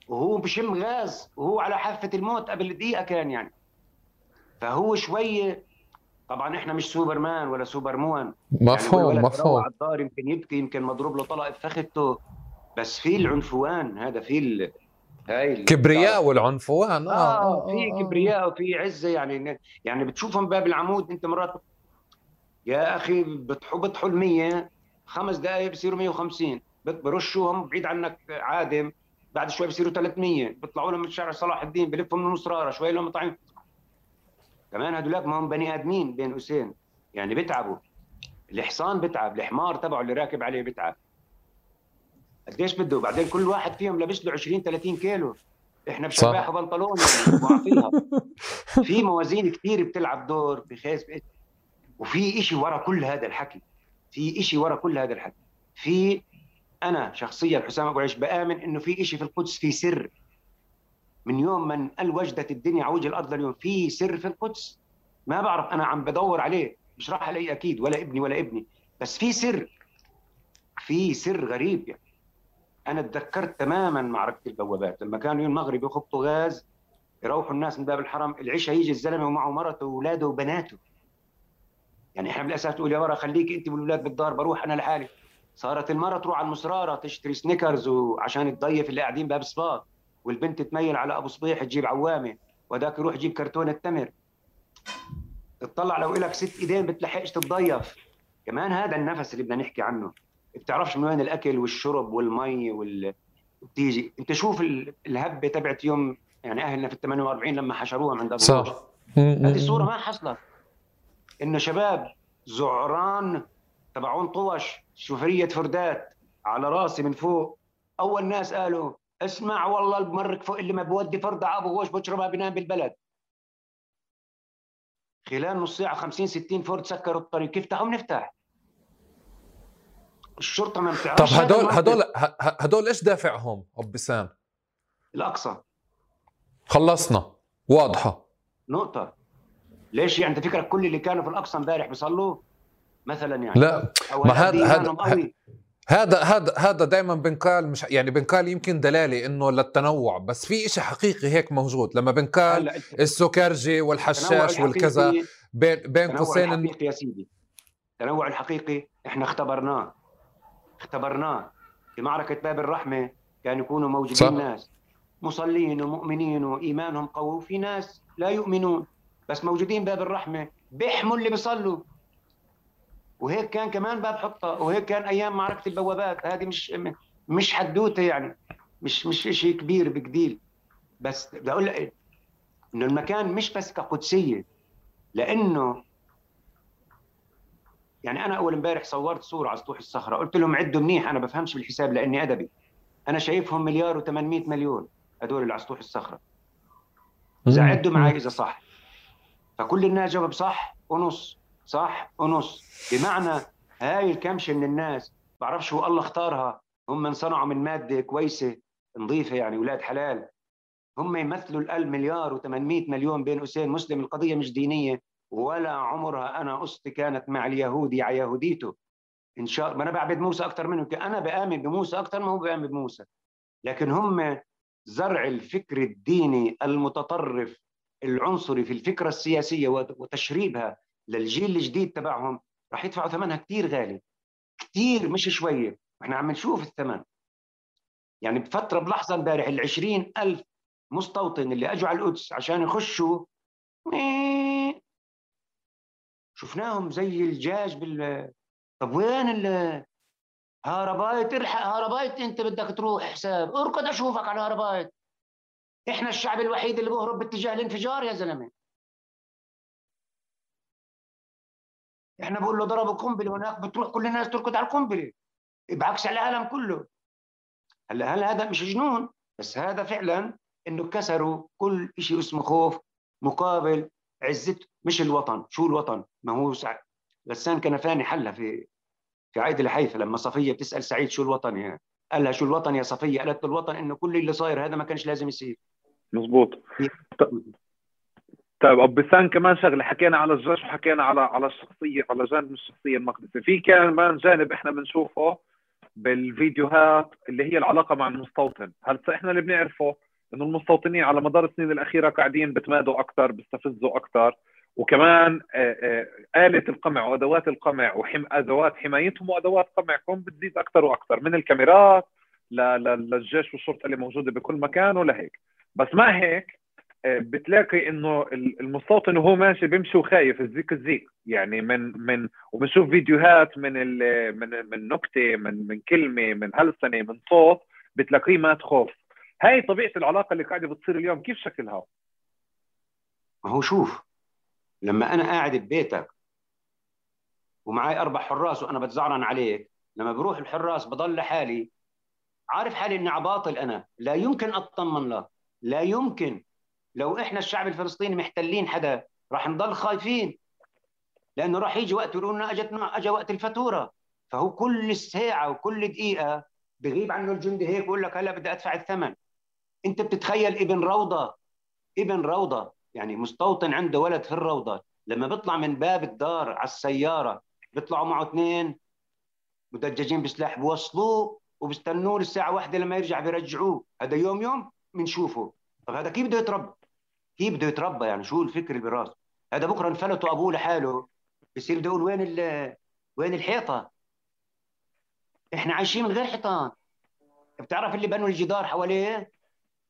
وهو بشم غاز وهو على حافة الموت قبل دقيقة كان يعني. فهو شوية طبعا إحنا مش سوبرمان ولا superwoman مفهوم يعني مفهوم. على الدار يمكن يبكي يمكن مضروب له طلقة بفخذته بس في العنفوان هذا في هاي الكبرياء والعنفوان آه, آه, آه في آه. كبرياء وفي عزة يعني. يعني بتشوفهم باب العمود أنت مرات يا أخي بتحطوا ال 100 خمس دقائق بصيروا 150 برشوهم بعيد عنك عادم بعد شوي بصيروا 300 بيطلعوا لهم من شارع صلاح الدين بلفوا من المصراره شوي لهم طعم. كمان هدولك ما هم بني آدمين بين قوسين يعني بتعبوا الحصان بتعب الحمار تبعه اللي راكب عليه بتعب قديش بده؟ بعدين كل واحد فيهم لابس له 20 30 كيلو. إحنا بشباح وبنطلون يعني في موازين كثير بتلعب دور بخيس وفي شيء ورا كل هذا الحكي. في شيء ورا كل هذا الحكي. في أنا شخصيا حسام أبو عيش بآمن إنه في شيء في القدس في سر. من يوم من قال وجدت الدنيا على وجه الأرض لليوم في سر في القدس. ما بعرف أنا عم بدور عليه. مش راح الاقيه أكيد. ولا ابني ولا ابني. بس في سر. في سر غريب يعني. أنا تذكرت تماما معركة البوابات. لما كانوا المغرب يخبطوا غاز يروحوا الناس من باب الحرم. العشاء يجي الزلمة ومعه مرته واولاده وبناته. يعني إحنا بالاساس تقول يا ورا خليك أنت والولاد بالدار بروح أنا لحالي. صارت المرة تروح على المصراره تشتري سنيكرز وعشان تضيف اللي قاعدين باب صباط والبنت تميل على أبو صبيح تجيب عوامة وذاك يروح يجيب كرتونه تمر تطلع لو لك ست إيدين بتلحقش تتضيف. كمان هذا النفس اللي بدنا نحكي عنه. بتعرفش من وين الأكل والشرب والمي وال بتيجي أنت شوف الهبة تبعت يوم يعني أهلنا في ال 48 لما حشروها عند أبو صح. هذه الصورة ما حصلت. إنه شباب زعران تبعون طوش شوفرية فردات على راسي من فوق. أول ناس قالوا اسمع والله المرك فوق اللي ما بودي فرد ابو غوش بشربها بنام بالبلد. خلال نص ساعة 50 60 فرد سكروا الطريق. كيف تعالوا نفتح؟ الشرطة ما بتعرفش. طب هدول هدول هدول إيش دافعهم أبو بسام؟ الأقصى. خلصنا. واضحة. نقطة. ليش يعني؟ انت فكرك كل اللي كانوا في الأقصى امبارح بيصلوا؟ مثلا يعني. لا ما هذا هذا هذا هذا هذا دائما بنقال مش يعني بنقال يمكن دلالة إنه للتنوع بس في شيء حقيقي هيك موجود. لما بنقال السكرجي والحشاش والكذا بين بين قوسين الحقيقي يا سيدي. التنوع الحقيقي إحنا اختبرناه. اختبرناه. في معركة باب الرحمة كان يكونوا موجودين صح. ناس. مصلين ومؤمنين وإيمانهم قوي وفي ناس لا يؤمنون. بس موجودين باب الرحمة بيحموا اللي بيصلوا. وهيك كان كمان باب حطة وهيك كان أيام معركة البوابات. هذه مش مش حدوتة يعني مش مش شيء كبير بجديل. بس بدي أقول لك إنه المكان مش بس كقدسية لأنه يعني أنا أول امبارح صورت صورة على سطوح الصخرة. قلت لهم عدوا منيح أنا بفهمش بالحساب لأني أدبي. أنا شايفهم مليار و800 مليون هدول اللي على سطوح الصخرة. إذا عدوا معي إذا صح. فكل الناس جاوب صح ونص صح ونص بمعنى هاي الكمشة من الناس بعرفش شو الله اختارها. هم انصنعوا من مادة كويسة نظيفة يعني أولاد حلال. هم يمثلوا ال مليار و800 مليون بين قوسين مسلم. القضية مش دينية. ولا عمرها أنا قصتي كانت مع اليهودي على يهوديته. إن شاء الله. ما أنا بعبد موسى أكثر منه. أنا بآمن بموسى أكثر ما هو بآمن بموسى. لكن هم زرع الفكر الديني المتطرف. العنصري في الفكرة السياسية وتشريبها للجيل الجديد تبعهم راح يدفعوا ثمنها كثير غالي. كثير مش شوية. إحنا عم نشوف الثمن. يعني بفترة بلحظة امبارح ال 20 ألف مستوطن اللي أجوا على القدس عشان يخشوا شفناهم زي الجاج بال طب وين ال؟ هاربايت إلحق هاربايت أنت بدك تروح حساب. أركض أشوفك على هاربايت. إحنا الشعب الوحيد اللي بهرب باتجاه الانفجار يا زلمة. إحنا بقول له ضربوا قنبلة هناك بتروح كل الناس تركض على القنبلة. بعكس العالم كله. هلأ هل هذا مش جنون؟ بس هذا فعلا إنه كسروا كل شيء اسمه خوف مقابل عزته مش الوطن شو الوطن؟ ما هو سع... غسان كنفاني حلها في في عيد الحيفا لما صفية بتسأل سعيد شو الوطن يا قال لها شو الوطن يا صفية؟ قالت له الوطن إنه كل اللي صاير هذا ما كانش لازم يصير. مزبوط طيب أبو بسان كمان شغلة حكينا على الجيش وحكينا على على الشخصية على جانب الشخصية المقدسة. في كمان جانب إحنا بنشوفه بالفيديوهات اللي هي العلاقة مع المستوطن. هل إحنا اللي بنعرفه إنه المستوطنين على مدار السنين الأخيرة قاعدين بتمادوا أكثر بيستفزوا أكثر وكمان آه، آه، آلة القمع وأدوات القمع وحم أدوات حمايتهم وأدوات قمعكم بتزيد أكثر وأكثر من الكاميرات للجيش والشرطة اللي موجودة بكل مكان ولهيك بس مع هيك آه، بتلاقي إنه المستوطن وهو ماشي بيمشي وخايف الزيك الزيك. يعني من من وبنشوف فيديوهات من من من نكتة من من كلمة من هلسنه من صوت بتلاقيه مات خوف هاي طبيعة العلاقة اللي قاعدة بتصير اليوم. كيف شكلها؟ ما هو شوف لما أنا قاعد ببيتك ومعي أربع حراس وأنا بتزعرن عليك لما بروح الحراس بضل لحالي. عارف حالي إني عباطل أنا. لا يمكن أطمن له لا يمكن. لو إحنا الشعب الفلسطيني محتلين حدا راح نضل خايفين. لأنه راح يجي وقت يقولوا لنا اجتنا اجى وقت الفاتورة. فهو كل ساعة وكل دقيقة بغيب عنه الجندي هيك بقول لك هلا بدي أدفع الثمن. أنت بتتخيل ابن روضة؟ ابن روضة يعني مستوطن عنده ولد في الروضة. لما بيطلع من باب الدار على السيارة بيطلعوا معه اثنين مدججين بسلاح بوصلوه وبستنوه الساعة واحدة لما يرجع بيرجعوه. هذا يوم يوم بنشوفه. طب هذا كيف بده يتربى؟ كيف بده يتربى يعني؟ شو الفكر اللي براسه؟ هذا بكرة انفلتوا أبوه لحاله. بصير بده يقول وين وين الحيطة؟ إحنا عايشين من غير حيطان. بتعرف اللي بنوا الجدار حواليه؟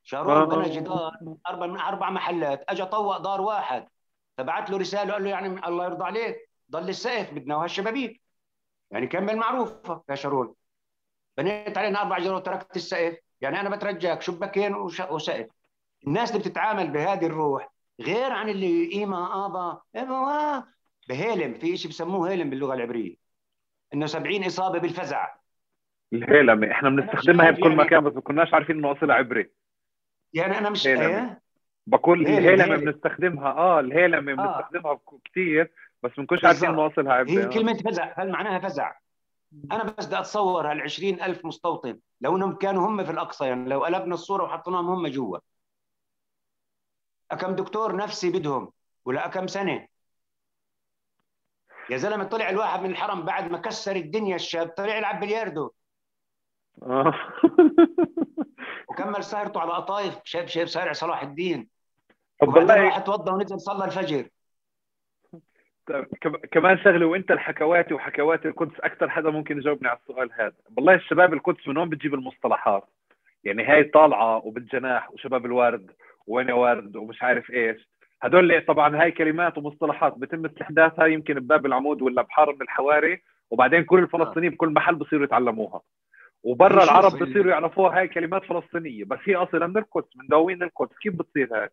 شارون آه. بنى جدار أربع من أربع محلات. اجى طوق دار واحد. فبعت له رسالة قال له يعني الله يرضى عليك ضل السقف بدنا وهالشبابيك يعني كمل معروفه يا شارون. بنيت علينا أربع جدار وتركت السقف. يعني أنا بترجاك شباكين وسقف الناس اللي بتتعامل بهذه الروح غير عن اللي إيما آبا ابا بهيلم في شيء بسموه هيلم باللغة العبرية. إنه 70 إصابة بالفزع. الهيلم إحنا بنستخدمها بكل يعني مكان بس ما كناش عارفين إنه أصلها عبري. يعني أنا مش إيه؟ بقول الهيلم بنستخدمها آه الهيلم آه. بنستخدمها كثير بس ما بنكونش عارفين إنه أصلها عبري. هي كلمة فزع. هل معناها فزع؟ أنا بس بدي أتصور هال 20000 مستوطن. لو انهم كانوا هم في الأقصى يعني لو قلبنا الصورة وحطيناهم هم جوا. كم دكتور نفسي بدهم ولا كم سنة؟ يا زلمة طلع الواحد من الحرم بعد ما كسر الدنيا الشاب طلع يلعب بلياردو. آه. وكمل سهرته على قطايف شاف شاف شارع صلاح الدين. والله راح توضى ونزل صلى الفجر. طيب كمان شغلة وإنت الحكواتي وحكواتي القدس أكثر حدا ممكن يجاوبني على السؤال هذا. والله الشباب القدس من وين بتجيب المصطلحات؟ يعني هاي طالعة وبالجناح وشباب الورد وين ورد ومش عارف إيش. هدول طبعا هاي كلمات ومصطلحات بتم استحداثها يمكن بباب العمود ولا بحاره من الحواري وبعدين كل الفلسطينيين بكل محل بصيروا يتعلموها. وبرا العرب بصيروا يعرفوها هاي كلمات فلسطينية بس هي أصلا من القدس من دواوين القدس. كيف بتصير هاي؟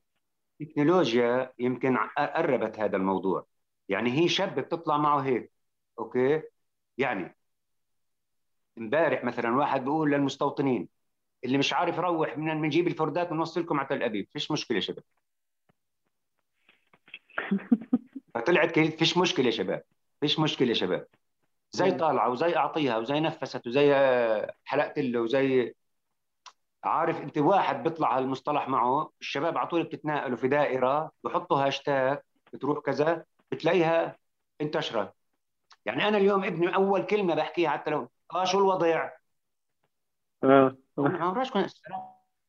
التكنولوجيا يمكن قربت هذا الموضوع. يعني هي شاب بتطلع معه هيك okay؟ يعني امبارح مثلا واحد بيقول للمستوطنين اللي مش عارف يروح من بنجيب الفردات ونوصلكم على تل أبيب فيش مشكلة يا شباب. فطلعت كلمه فيش مشكلة يا شباب فيش مشكلة يا شباب. زي طالعة وزي أعطيها وزي نفست وزي حلقت له وزي عارف أنت واحد بيطلع هالمصطلح معه الشباب على طول بتتناقلوا في دائرة بحطوا هاشتاج بتروح كذا. بتلاقيها انتشرت. يعني أنا اليوم ابني أول كلمة بحكيها حتى لو آه شو الوضع؟ آه السلام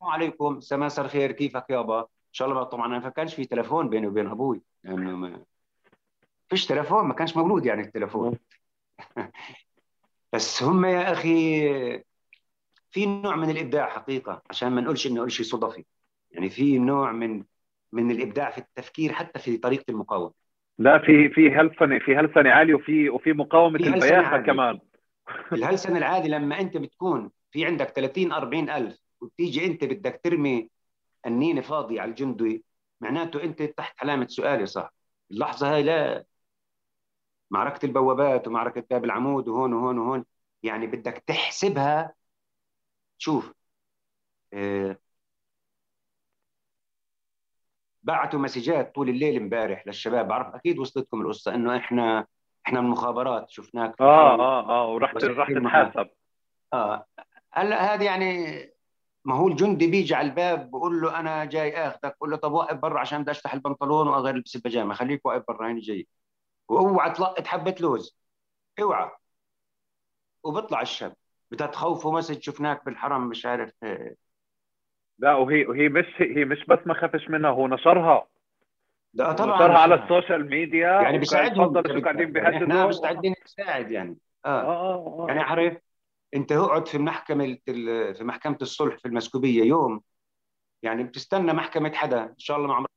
عليكم مساء الخير كيفك يابا؟ إن شاء الله طبعا أنا ما كانش في تلفون بيني وبين أبوي يعني ما فيش تلفون ما كانش مولود يعني التلفون بس هم يا أخي في نوع من الإبداع حقيقة عشان ما نقولش إنه شيء صدفي. يعني في نوع من من الإبداع في التفكير حتى في طريقة المقاومة. لا في في هلسنة في هلسنة عالية وفي وفي مقاومة البياخه كمان. الهلسنة العادي لما أنت بتكون في عندك 30 40 ألف وتيجي أنت بدك ترمي النينة فاضي على الجندي معناته أنت تحت علامة سؤال يا صاحبي اللحظة هاي لا. معركة البوابات ومعركة باب العمود وهون وهون وهون. يعني بدك تحسبها. شوف آه بعتوا مسجات طول الليل امبارح للشباب. بعرف أكيد وصلتكم القصة إنه إحنا إحنا من المخابرات شفناك آه آه آه ورحت رحت. تتحاسب آه هلا هذه يعني ما هو الجندي بيجي على الباب بقول له أنا جاي آخذك. بقول له طب وقف برا عشان بدي افتح البنطلون وأغير لبس البيجامة. خليك واقف برا هيني جاي. وأوعى تلقط حبه لوز. أوعى. وبيطلع الشاب. بدها تخوفه message شفناك بالحرم مش عارف إيه. لا وهي وهي مش هي مش بس ما خافش منها هو نشرها. ده طبعا نشرها على ال social media يعني بيساعدهم تفضل شو قاعدين يعني إحنا بيهددوا مستعدين نساعد يعني. آه. آه آه آه. يعني عارف أنت اقعد في محكمة في محكمة الصلح في المسكوبية يوم. يعني بتستنى محكمة حدا. إن شاء الله ما عمرك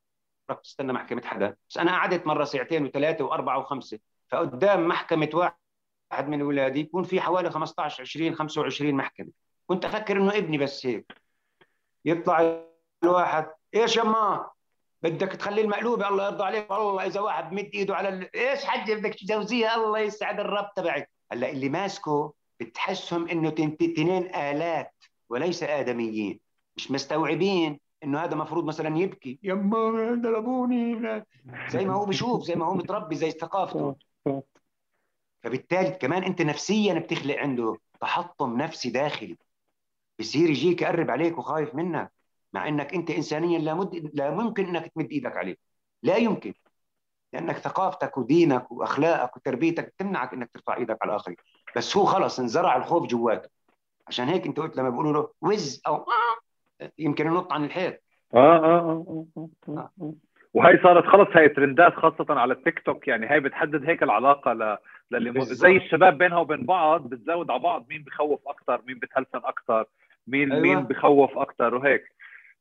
بتستنى محكمة حدا. بس أنا قعدت مرة ساعتين وثلاثة وأربعة وخمسة. فقدام محكمة واحد من اولادي يكون في حوالي 15 20 25 محكمة. كنت أفكر إنه ابني بس هيك. يطلع الواحد. إيش يما بدك تخلي المقلوبة الله يرضى عليك. والله إذا واحد مد إيده على ال... إيش حجه بدك تجوزيها الله يسعد الرب تبعك هلأ اللي ماسكه بتحسهم إنه تن- تنين آلات وليس آدميين. مش مستوعبين إنه هذا مفروض مثلا يبكي. يما ضربوني زي ما هو بشوف زي ما هو متربي زي ثقافته. فبالتالي كمان أنت نفسيا بتخلق عنده تحطم نفسي داخلي. بصير يجيك يقرب عليك وخايف منك مع إنك أنت انسانيا لا, مد... لا ممكن إنك تمد إيدك عليه. لا يمكن لأنك ثقافتك ودينك وأخلاقك وتربيتك تمنعك إنك ترفع إيدك على الآخرين. بس هو خلص انزرع الخوف جواته عشان هيك أنت قلت لما بيقولوا له وز أو آه، يمكن ينط عن الحيط. آه آه آه آه، آه، آه. وهي صارت خلص هي ترندات خاصة على التيك توك يعني هي بتحدد هيك العلاقة ل... للي. زي الشباب بينها وبين بعض بتزود على بعض مين بخوف أكثر مين بتهلسن أكثر مين أيوة. مين بخوف أكثر وهيك.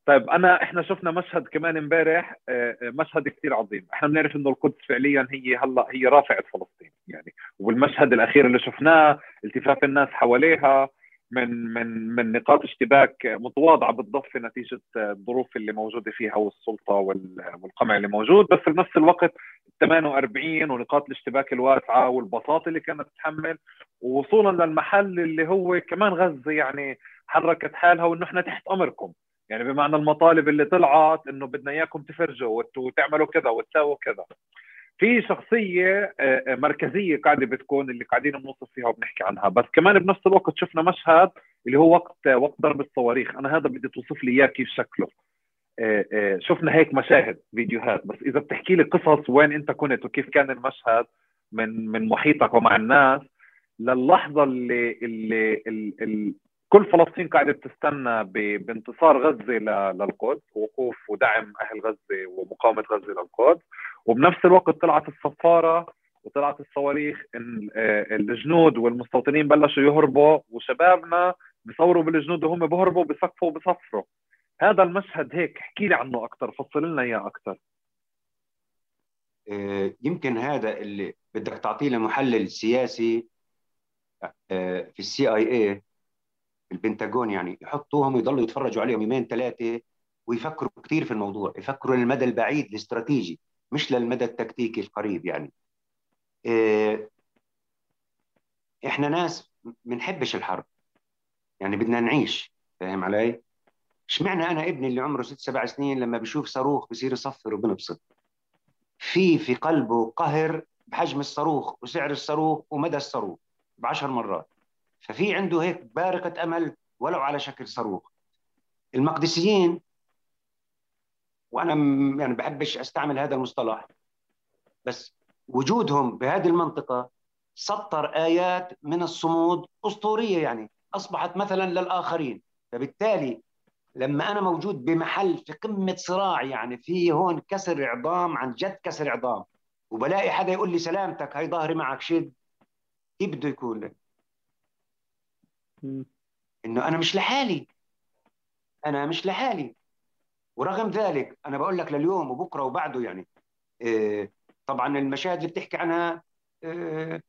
طيب أنا إحنا شفنا مشهد كمان امبارح آه، آه، مشهد كثير عظيم. إحنا بنعرف إنه القدس فعليا هي هلأ هي رافعة فلسطين يعني. والمشهد الأخير اللي شفناه التفاف الناس حواليها من من من نقاط اشتباك متواضعة بالضفه نتيجة الظروف اللي موجودة فيها والسلطة وال- والقمع اللي موجود. بس بنفس الوقت 48 ونقاط الاشتباك الواسعة والبساطه اللي كانت تتحمل. ووصولا للمحل اللي هو كمان غزة يعني حركت حالها وإنه إحنا تحت أمركم. يعني بمعنى المطالب اللي طلعت إنه بدنا إياكم تفرجوا وت- وتعملوا كذا وتساووا كذا. في شخصية آه، آه، مركزية قاعدة بتكون اللي قاعدين بنوصف فيها وبنحكي عنها. بس كمان بنفس الوقت شفنا مشهد اللي هو وقت وقت ضرب الصواريخ. أنا هذا بدي توصف لي إياه كيف شكله. آه، آه، شفنا هيك مشاهد فيديوهات. بس إذا بتحكي لي قصص وين أنت كنت وكيف كان المشهد من من محيطك ومع الناس للحظة اللي اللي ال ال كل فلسطين قاعدة بتستنى ب- بانتصار غزة للقدس ووقوف ودعم أهل غزة ومقاومة غزة للقدس. وبنفس الوقت طلعت الصفارة وطلعت الصواريخ آه، الجنود والمستوطنين بلشوا يهربوا وشبابنا بيصوروا بالجنود وهم بيهربوا بصفوا وبصفروا هذا المشهد هيك احكي لي عنه أكثر فصل لنا إياه أكثر آه، يمكن هذا اللي بدك تعطيه لمحلل سياسي آه، في السي آي اي في البنتاغون يعني يحطوهم ويضلوا يتفرجوا عليهم يومين ثلاثة ويفكروا كثير في الموضوع يفكروا للمدى البعيد الاستراتيجي مش للمدى التكتيكي القريب يعني. آه، إحنا ناس بنحبش الحرب يعني بدنا نعيش فاهم علي؟ اشمعنى أنا ابني اللي عمره ست سبع سنين لما بشوف صاروخ بصير يصفر وبنبسط؟ في في قلبه قهر بحجم الصاروخ وسعر الصاروخ ومدى الصاروخ بعشر مرات. ففي عنده هيك بارقة أمل ولو على شكل صاروخ. المقدسيين وأنا يعني بحبش أستعمل هذا المصطلح بس وجودهم بهذه المنطقة سطر آيات من الصمود أسطورية يعني أصبحت مثلا للآخرين. فبالتالي لما أنا موجود بمحل في قمة صراع يعني في هون كسر عظام عن جد كسر عظام وبلاقي حدا يقول لي سلامتك هاي ظهري معك شد كيف بده يكون لك؟ إنه أنا مش لحالي. أنا مش لحالي. ورغم ذلك أنا بقول لك لليوم وبكرة وبعده يعني إيه طبعا المشاهد اللي بتحكي عنها إيه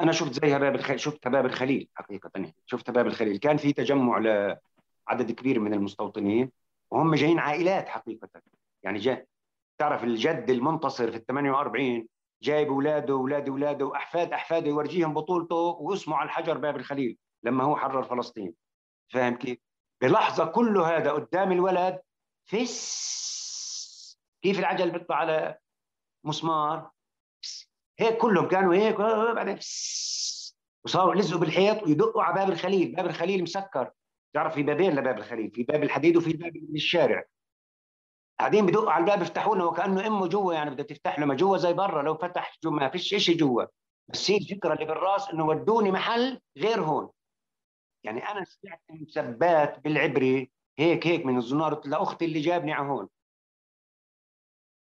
أنا شفت زيها باب الخليل شفت باب الخليل حقيقة. يعني شفت باب الخليل. كان في تجمع لعدد كبير من المستوطنين وهم جايين عائلات حقيقة. يعني جاي تعرف الجد المنتصر في ال 48 جايب أولاده واولاد اولاده وأحفاد احفاده يورجيهم بطولته واسمه على الحجر باب الخليل لما هو حرر فلسطين. فاهم كيف؟ بلحظة كل هذا قدام الولد فس. كيف العجل بيطلع على مسمار؟ هيك كلهم كانوا هيك بعدين وصاروا يلزقوا بالحيط ويدقوا على باب الخليل. باب الخليل مسكر. تعرف في بابين لباب الخليل في باب الحديد وفي باب الشارع. قاعدين بدقوا على الباب يفتحوا له وكأنه أمه جوا يعني بدها تفتح له ما جوا زي برا لو فتح جوا ما فيش شيء جوا. بس هي الفكرة اللي بالراس إنه ودوني محل غير هون. يعني أنا سمعت مسبات بالعبري هيك هيك من الزنار لأختي اللي جابني على هون.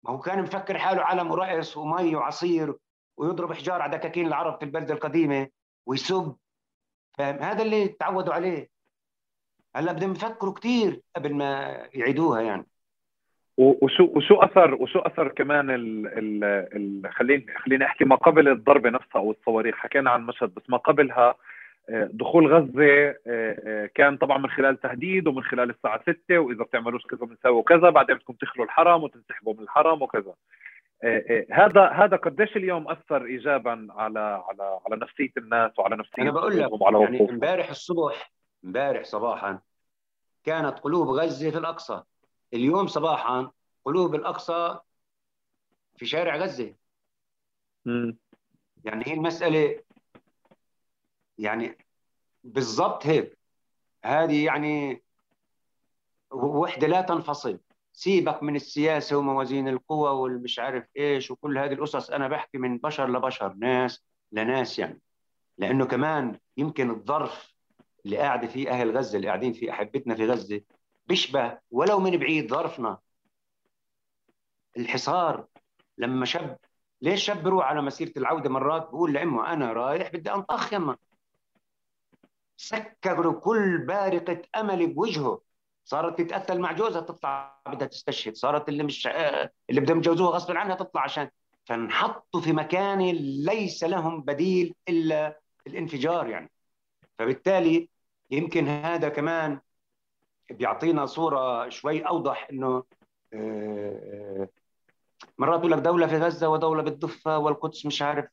ما هو كان مفكر حاله علم ورأس ومي وعصير ويضرب حجار على دكاكين العرب في البلدة القديمة ويسب. فاهم؟ هذا اللي تعودوا عليه. هلأ بدهم يفكروا كثير قبل ما يعيدوها يعني. وشو وشو اثر وشو أثر كمان ال ال ال خليني خليني أحكي ما قبل الضربة نفسها أو الصواريخ. حكينا عن مشهد بس ما قبلها آه، دخول غزة آه، آه، كان طبعا من خلال تهديد ومن خلال الساعة 6 وإذا بتعملوش كذا بنسوي كذا بعدين بدكم تخلوا الحرم وتنسحبوا من الحرم وكذا. هذا هذا قديش اليوم أثر ايجابا على على على نفسية الناس وعلى نفسية أنا بقول لك يعني امبارح الصبح امبارح صباحا كانت قلوب غزة في الأقصى. اليوم صباحا قلوب الأقصى في شارع غزة. م. يعني هي المسألة يعني بالضبط هيك. هذه يعني وحدة لا تنفصل. سيبك من السياسة وموازين القوى والمش عارف إيش وكل هذه القصص. أنا بحكي من بشر لبشر ناس لناس يعني. لأنه كمان يمكن الظرف اللي قاعدة فيه أهل غزة اللي قاعدين فيه أحبتنا في غزة بيشبه ولو من بعيد ظرفنا. الحصار لما شاب ليش شاب بروح على مسيرة العودة مرات بقول لامه أنا رايح بدي أنطخ يما سكروا كل بارقة أمل بوجهه. صارت تتقتل مع جوزها تطلع بدها تستشهد. صارت اللي مش اللي بدهم يجوزوها غصب عنها تطلع عشان فانحطوا في مكان ليس لهم بديل إلا الانفجار يعني. فبالتالي يمكن هذا كمان بيعطينا صورة شوي أوضح إنه آه، مرات يقول لك دولة في غزة ودولة بالضفة والقدس مش عارف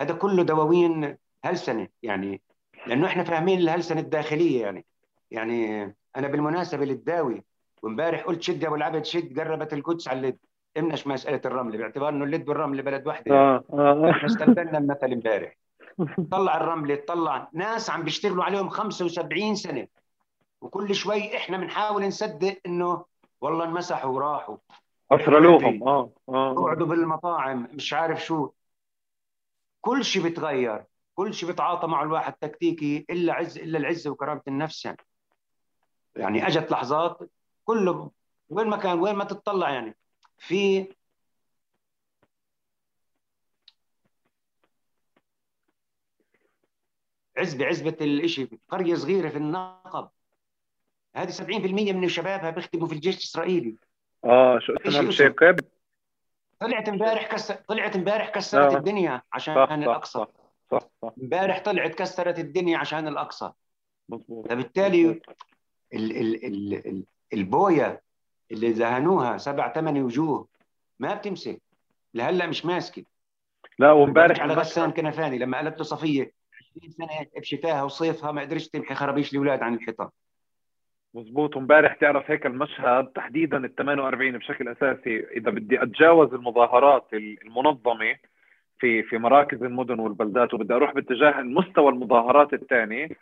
هذا كله دواوين هلسنة يعني لأنه إحنا فاهمين الهلسنة الداخلية يعني. يعني أنا بالمناسبة للداوي وإمبارح قلت شد يا أبو العبد شد قربت القدس على اللد امنش مسألة الرمل باعتبار إنه اللد والرمل بلد واحدة آه آه إحنا استخدمنا المثل إمبارح. طلع الرمل طلع ناس عم بيشتغلوا عليهم 75 سنة. وكل شوي إحنا بنحاول نصدق إنه والله انمسحوا وراحوا. أسرلوهم آه آه قعدوا بالمطاعم مش عارف شو. كل شيء بيتغير كل شيء بيتعاطى مع الواحد تكتيكي إلا عز إلا العزة وكرامة النفس يعني. يعني أجت لحظات كله وين ما كان وين ما تطلع يعني. في عزبة عزبة الإشي قرية صغيرة في النقب. هذه 70% من شبابها بيخدموا في الجيش الإسرائيلي. آه شو اسمها؟ شيكب طلعت امبارح كسر طلعت امبارح كسرت آه. الدنيا عشان صح الأقصى. صح صح صح. امبارح طلعت كسرت الدنيا عشان الأقصى. مظبوط فبالتالي ال ال ال ال البوية اللي دهنوها سبع ثمان وجوه ما بتمسك. لهلأ مش ماسكة. لا وامبارح على غسان كنفاني. لما قالت له صفية 20 سنة بشتاها وصيفها ما قدرتش تمحي خرابيش الاولاد عن الحيطان. مزبوط وامبارح تعرف هيك المشهد تحديدا ال 48 بشكل أساسي. إذا بدي أتجاوز المظاهرات المنظمة في في مراكز المدن والبلدات وبدي أروح باتجاه المستوى المظاهرات الثاني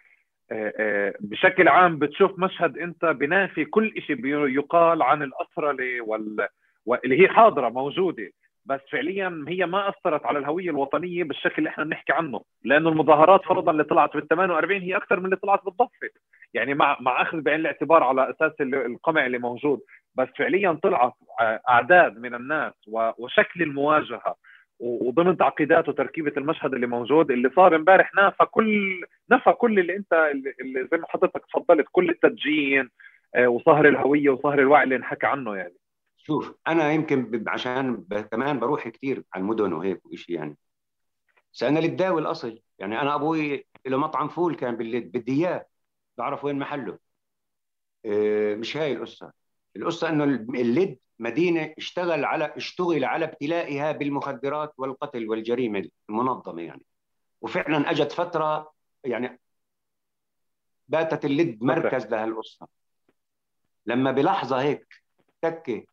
آه، آه، بشكل عام بتشوف مشهد أنت بنافي كل شيء يقال عن الاسرله وال... واللي هي حاضرة موجودة. بس فعليا هي ما أثرت على الهوية الوطنية بالشكل اللي إحنا بنحكي عنه. لأنه المظاهرات فرضا اللي طلعت بال 48 هي أكثر من اللي طلعت بالضفة. يعني مع مع أخذ بعين الاعتبار على أساس القمع اللي موجود. بس فعليا طلعت أعداد من الناس وشكل المواجهة وضمن تعقيدات وتركيبة المشهد اللي موجود اللي صار امبارح نافى كل نفى كل اللي أنت اللي زي ما حضرتك تفضلت كل التدجين آه، وصهر الهوية وصهر الوعي اللي انحكى عنه يعني. شوف أنا يمكن عشان كمان بروح كثير على المدن وهيك وشيء يعني. سألنا للداوي الأصل يعني أنا أبوي له مطعم فول كان بالليل بدي إياه. بعرف وين محله. آه، مش هاي القصة. القصة إنه اللد مدينة اشتغل على اشتغل على ابتلائها بالمخدرات والقتل والجريمة المنظمة يعني. وفعلا أجت فترة يعني باتت اللد مركز لهالقصة. لما بلحظة هيك تكة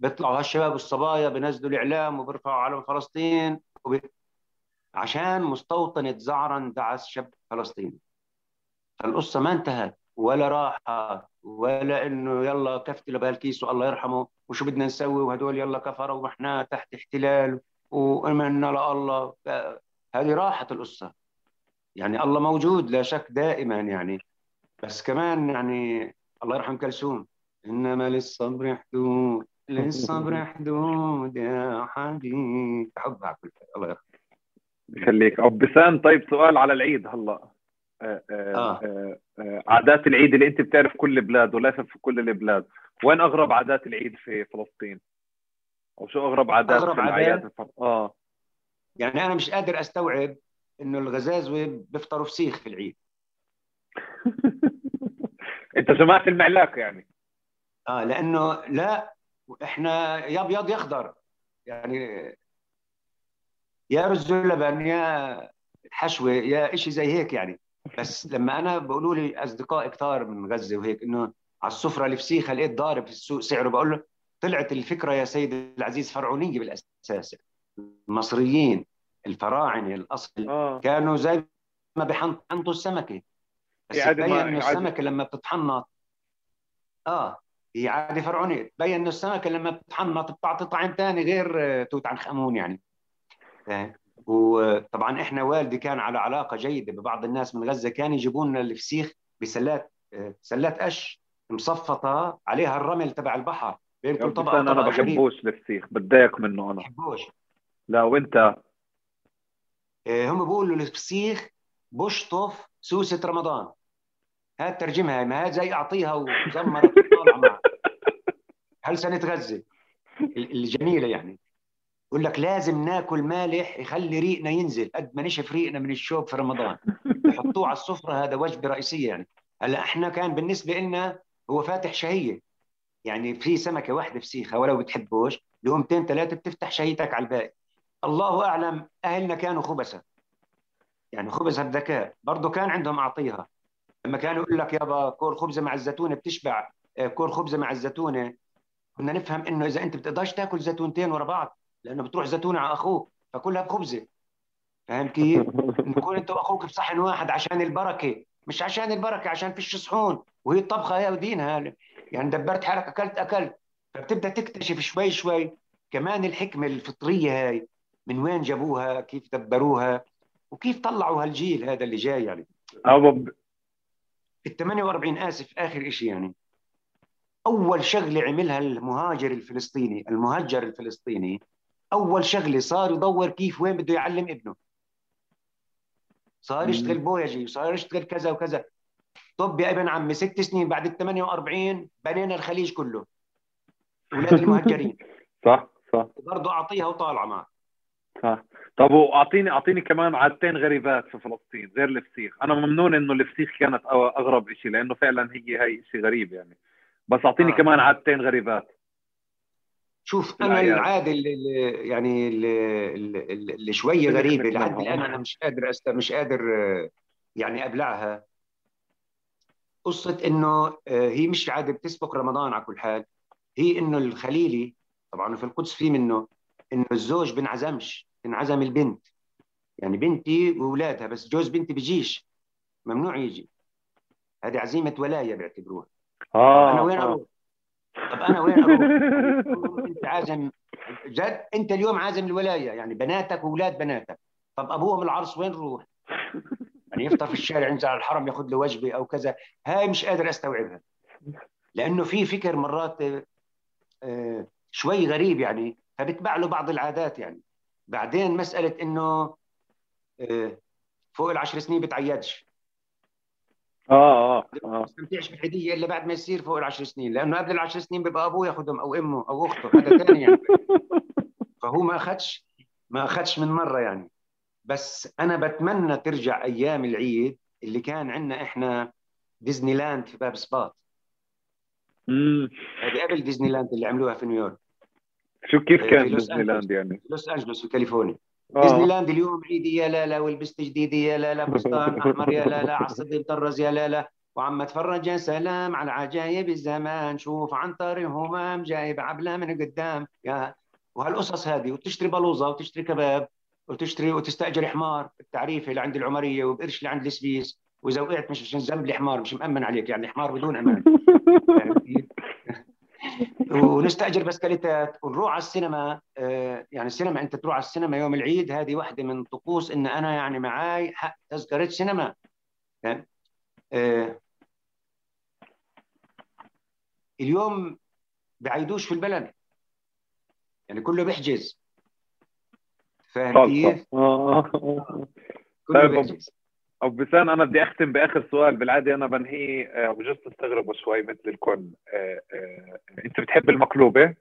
بيطلعوا هالشباب والصبايا بنزلوا الإعلام وبيرفعوا علم فلسطين عشان مستوطنة زعرا دعس شاب فلسطيني فالقصة ما انتهت ولا راحت ولا إنه يلا كفتي بهالكيس والله يرحمه وشو بدنا نسوي؟ وهدول يلا كفروا وإحنا تحت احتلال وأمنا لله. هذه راحت القصة. يعني الله موجود لا شك دائما يعني. بس كمان يعني الله يرحم كلثوم. إنما للصبر حدود للصبر حدود يا حبيبي كل الله يرحم يخليك. ابو بسام طيب سؤال على العيد. هلا. آه. آه. آه. عادات العيد اللي انت بتعرف كل البلاد وليس في كل البلاد وين أغرب عادات العيد في فلسطين أو شو أغرب عادات أغرب في الاعياد آه يعني أنا مش قادر أستوعب إنه الغزازوه بيفطروا فسيخ في العيد أنت جماعة المعلاك يعني آه لأنه لا إحنا يا أبيض يا أخضر يعني يا رز ولبن يا حشوة يا شيء زي هيك يعني بس لما أنا بقولوا لي أصدقاء كثار من غزة وهيك إنه على السفرة الفسيخه لقيت ضارب في السوق سعره بقول له طلعت الفكرة يا سيدي العزيز فرعونية بالأساس. المصريين الفراعنة الأصل آه. كانوا زي ما بيحنطوا السمكة. بس تبين إنه. السمكة لما بتتحنط آه هي عاده فرعونية. تبين إنه السمكة لما بتتحنط بتعطي طعم ثاني غير آه، توت عنخ آمون يعني. فاهم؟ وطبعا إحنا والدي كان على علاقة جيدة ببعض الناس من غزة كان يجيبوا لنا الفسيخ بسلات سلات قش مصفطة عليها الرمل تبع البحر بين كل طبقة أنا جريد بحبوش الفسيخ بتضايق منه أنا. بحبوش. لا وإنت؟ آه، هم بيقولوا الفسيخ بشطف سوسة رمضان. هات ترجمها ما هات زي أعطيها وزمرت وطالعه معك هل سنة غزة؟ ال- الجميلة يعني. يقول لك لازم ناكل مالح يخلي ريقنا ينزل. قد ما نشف ريقنا من الشوك في رمضان. يحطوه على السفرة هذا وجبة رئيسية يعني. هلا إحنا كان بالنسبة لنا هو فاتح شهية. يعني في سمكة واحدة فسيخة ولو بتحبوش لقمتين ثلاثة بتفتح شهيتك على الباقي. الله أعلم أهلنا كانوا خبثة يعني خبثة بذكاء. برضه كان عندهم أعطيها. لما كانوا يقول لك يابا كور خبزة مع الزيتونة بتشبع آه، كور خبزة مع الزيتونة كنا نفهم إنه إذا أنت بتقدرش تاكل زيتونتين ورا بعض لأنه بتروح زيتونه على أخوك فكلها بخبزه فاهم كيف؟ نكون أنت وأخوك بصحن واحد عشان البركة مش عشان البركة عشان فيش صحون. وهي الطبخة هي ودينها يعني دبرت حالك أكلت أكلت. فبتبدأ تكتشف شوي شوي كمان الحكمة الفطرية هاي من وين جابوها كيف دبروها وكيف طلعوا هالجيل هذا اللي جاي يعني. أبو ال 48 آسف آخر شيء يعني. أول شغلة عملها المهاجر الفلسطيني المهجر الفلسطيني أول شغلة صار يدور كيف وين بده يعلم ابنه. صار يشتغل بويجي وصار يشتغل كذا وكذا. طب يا ابن عمي ست سنين بعد ال 48 بنينا الخليج كله. أولاد المهجرين. صح صح. برضه أعطيها وطالعة معك. صح. طب واعطيني أعطيني كمان عادتين غريبات في فلسطين غير الفسيخ. أنا ممنون إنه الفسيخ كانت أغرب شيء لأنه فعلا هي هي شيء غريب يعني. بس أعطيني آه. كمان عادتين غريبات. شوف أنا. العادة اللي يعني اللي, اللي, شوية غريبة. لحد الآن أنا مش قادر أست... مش قادر يعني أبلعها قصة إنه آه، هي مش عادة بتسبق رمضان على كل حال هي إنه الخليلي طبعا في القدس في منه إنه الزوج بنعزمش تنعزم البنت يعني بنتي واولادها بس جوز بنتي بيجيش ممنوع يجي هذه عزيمة ولاية بيعتبروها آه أنا وين آه. أروح؟ طب أنا وين أروح؟ أنت عازم جد؟ أنت اليوم عازم الولاية يعني بناتك وأولاد بناتك. طب أبوهم العرس وين نروح؟ يعني يفطر في الشارع ينزل على الحرم ياخذ له وجبة أو كذا. هاي مش قادر أستوعبها. لأنه في فكر مرات آه، آه، شوي غريب يعني. فبتبع له بعض العادات يعني. بعدين مسألة إنه آه، فوق العشر سنين بتعيدش. آه آه ما آه. بيستمتعش بالهدية إلا بعد ما يصير فوق العشر سنين لأنه قبل العشر سنين بيبقى أبوه ياخذهم أو أمه أو أخته هذا ثاني يعني. فهو ما اخذش ما اخذش من مرة يعني. بس أنا بتمنى ترجع أيام العيد اللي كان عندنا إحنا ديزني لاند في باب سباط. مم. هذه قبل ديزني لاند اللي عملوها في نيويورك. شو كيف في كان ديزني لاند يعني؟ لوس آنجلوس في كاليفورنيا. ديزني آه. لاند اليوم عيدي يا لا لا ولبست جديدي يا لا لا فستان أحمر يا لا لا عصدري مطرز يا لا لا. وعم أتفرج يا سلام على عجايب الزمان. شوف عنتر همام جايب عبلة من قدام. يا وهالقصص هذه وتشتري بلوزة وتشتري كباب وتشتري وتستأجر حمار التعريفه اللي عند العمرية وبقرش اللي عند السبيس وإذا وقعت مش عشان ذنب الحمار مش مأمن عليك يعني حمار بدون أمان. ونستأجر بسكليتات ونروح على السينما آه، يعني السينما أنت تروح على السينما يوم العيد هذه واحدة من طقوس إن أنا يعني معاي حق تذكرة سينما. يعني اليوم بعيدوش في البلد. يعني كله بيحجز. فاهم كيف؟ كله طيب بيحجز. ابو بسان أنا بدي أختم بآخر سؤال بالعادة أنا بنهي آه، وجوز تستغربوا شوي مثل الكل آه، آه، أنت بتحب المقلوبة؟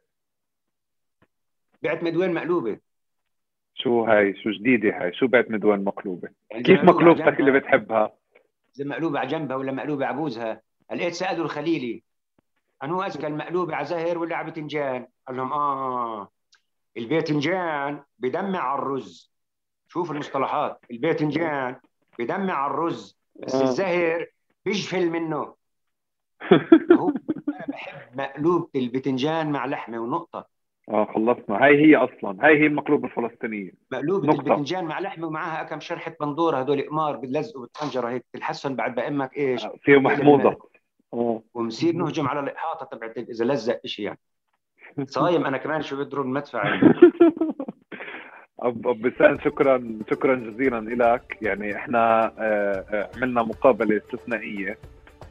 بعت مدوين مقلوبة شو هاي شو جديدة هاي شو بعت مدوان مقلوبة؟ كيف مقلوبتك اللي بتحبها؟ زي مقلوبة على جنبها ولا مقلوبة على بوزها لقيت سألوا الخليلي أنو أذكى المقلوبة على زهر ولا على بتنجان؟ قال لهم آه الباذنجان بدمع على الرز شوف المصطلحات الباذنجان بدمع على الرز بس آه. الزهر بيجفل منه. هو أنا بحب مقلوبه البتنجان مع لحمة ونقطة. آه خلصنا. هاي هي أصلا. هاي هي المقلوبة الفلسطينية. مقلوبة نقطة. البتنجان مع لحمة ومعاها كم شرحه بندورة هدول قمار بتلزقوا بالطنجره هيك تلحسهم بعد بأمك إيش؟ فيه محموضه آه. ونصير نهجم على الإحاطة تبعت إذا لزق شيء يعني. صايم أنا كمان شو بيضرب المدفع. يعني. أب أب بسان شكرا شكرا جزيلا لك يعني إحنا آه، آه، عملنا مقابلة استثنائية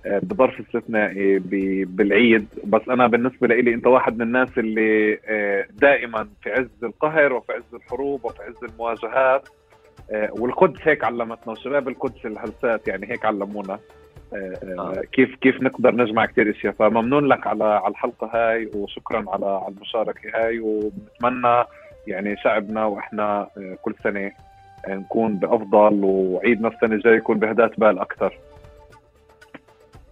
آه، بظرف استثنائي بالعيد. بس أنا بالنسبة لي أنت واحد من الناس اللي دائما في عز القهر وفي عز الحروب وفي عز المواجهات. والقدس هيك علمتنا وشباب القدس الهلسات يعني هيك علمونا. كيف كيف نقدر نجمع كثير أشياء. فممنون لك على على الحلقة هاي وشكرا على على المشاركة هاي وبنتمنى يعني شعبنا وإحنا آه، كل سنة آه، نكون بأفضل وعيدنا السنة الجاية يكون بهداة بال أكثر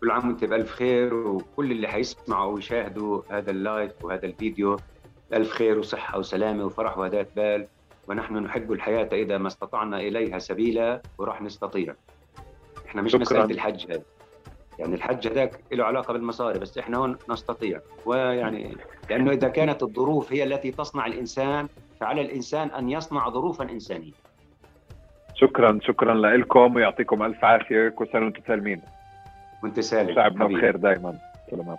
كل عام وأنت بألف خير وكل اللي حيسمعوا ويشاهدوا هذا اللايف وهذا الفيديو بألف خير وصحة وسلامة وفرح وهداة بال ونحن نحب الحياة إذا ما استطعنا إليها سبيلا وراح نستطيع. إحنا مش شكراً. مسألة الحج هذا. يعني الحج هذاك له علاقة بالمصاري بس إحنا هون نستطيع. ويعني لأنه إذا كانت الظروف هي التي تصنع الإنسان فعلى الإنسان أن يصنع ظروفا إنسانية. شكرا شكرا لكم ويعطيكم ألف عافية كل سنة وأنتم سالمين. وأنت سالم. شعبنا. بخير دائما سلامات.